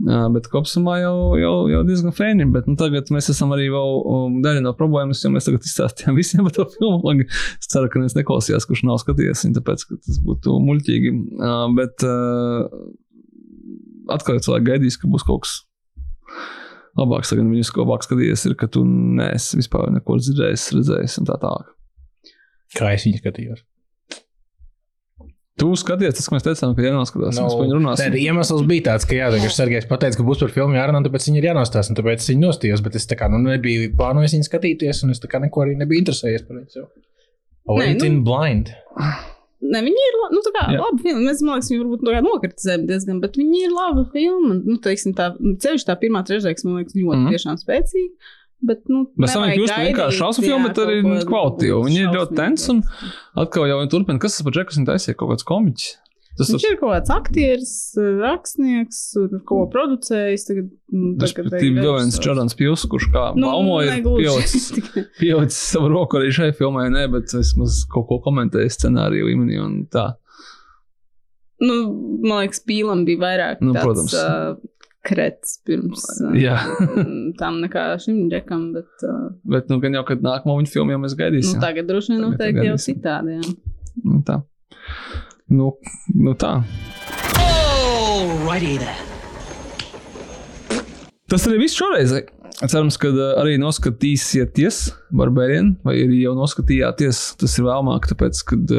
Jā, bet kopumā jau, jau, jau diezgan fēni. Bet nu, tagad mēs esam arī vēl, um, daļa no problēmas, jo mēs tagad izstāstījām visiem par to filmu. Es ceru, ka neviens neklausījās, kurš nav skatījies tāpēc, tas būtu muļķīgi. Uh, bet uh, atkal cilvēki gaidīs, ka būs kaut kas labāks. Tagad viņus ko labāk skatījies, ir, ka tu neesi vispār neko dzirdējis, redzējis un tā tālāk. Kā es viņu skatījos? Tu skaties, tas, ko mēs teicām, ka jānoskatās. No, mēs par viņu runāsim. Nē, iemesls bija tāds, ka, jā, ka Sergejs pateica, ka būs par filmu jārunā, tāpēc viņi ir jānostāsta, un tāpēc viņi nostījās. Bet es tā kā nu, nebiju plānojis viņu skatīties, un es tā kā neko arī nebiju interesējies par viņu. Went nu, in blind. Ne, viņi ir nu, kā, labi filma. Mēs domājam, ka viņi varbūt nokritizēja diezgan, bet viņi ir labi filma. Nu, teiksim, tā, ceļš tā pirmā trešdienas, man liekas, ļoti mm. tiešām spēcīga. Bet, nu, Mēs tam kļūstam vienkārši šausmu filmu, bet arī kvalitīvu. Viņi ir ļoti tensi un atkal jau turpina, kas tas par Džeku viņa taisīja kaut kāds komiķis. Tas Viņš ir kaut kāds aktieris, rakstnieks, ko producējis. Tagad, nu, tagad ir vēl viens Jordans Pils, kurš kā nu, baumoja, ir pielicis, pielicis savu roku arī šai filmai, ne, bet vismaz kaut ko komentēja scenāriju līmenī un tā. Nu, man liekas, Pīlam bija vairāk. Nu, tāds, protams. Uh, krets pirms Jā. tam nekā šim džekam. Bet, uh, bet nu, gan jau, kad nākamo viņa filmu jau mēs gaidīsim. Nu, tagad droši vien noteikti jau citādi. Jā. Nu, tā. Nu, nu tā. Alrighty then. Tas arī viss šoreiz. Cerams, ka arī noskatīsieties Barbērienu, vai arī jau noskatījāties. Tas ir vēlāk, tāpēc, kad,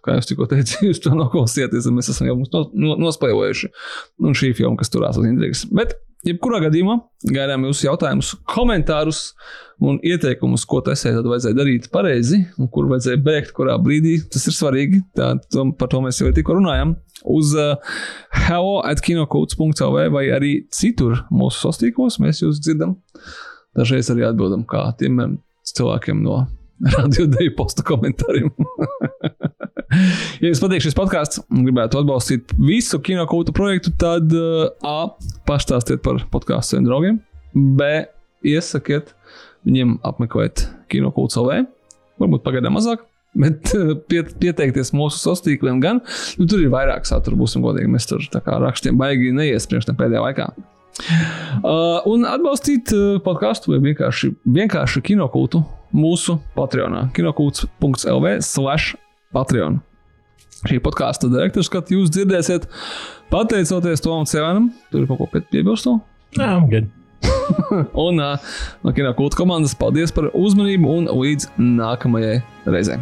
kā jau tikko teicu, jūs to noklausieties, un mēs esam jau no, no, nospēlējuši. Un šī filma, kas turās uz intrigas. Bet, jebkurā gadījumā, gaidām jūsu jautājumus, komentārus un ieteikumus, ko tasē tad vajadzēja darīt pareizi, un kur vajadzēja bēgt, kurā brīdī. Tas ir svarīgi. Tā, to, par to mēs jau tikko runājām uz uh, hello.kinokults.cl vai arī citur mūsu sastīkos. Mēs jūs dzirdam. Dažreiz arī atbildam kā tiem cilvēkiem no radio deju posta komentāriem. ja jums patīk šis podkāsts un gribētu atbalstīt visu kinokultu projektu, tad uh, A. Pastāstiet par podkāstu saviem draugiem. B. Iesakiet viņiem apmeklēt kinokultu savē. Varbūt pagaidām mazāk. Bet eh, pie, pieteikties mūsu sastīkliem gan, nu, tur ir vairāk satura, būsim godīgi. Mēs tur rakstiem baigi neiespriekšam pēdējā laikā. Uh, un atbalstīt uh, podkāstu vai vienkārši, vienkārši kinokultu mūsu Patreonā. kinokults.lv slash Patreon. Šī podkāstu direktora skatu jūs dzirdēsiet pateicoties Tomam Cevanam. Tur ir kaut ko piebilst. Jā, good. un uh, no kinokultu komandas paldies par uzmanību un līdz nākamajai reizei.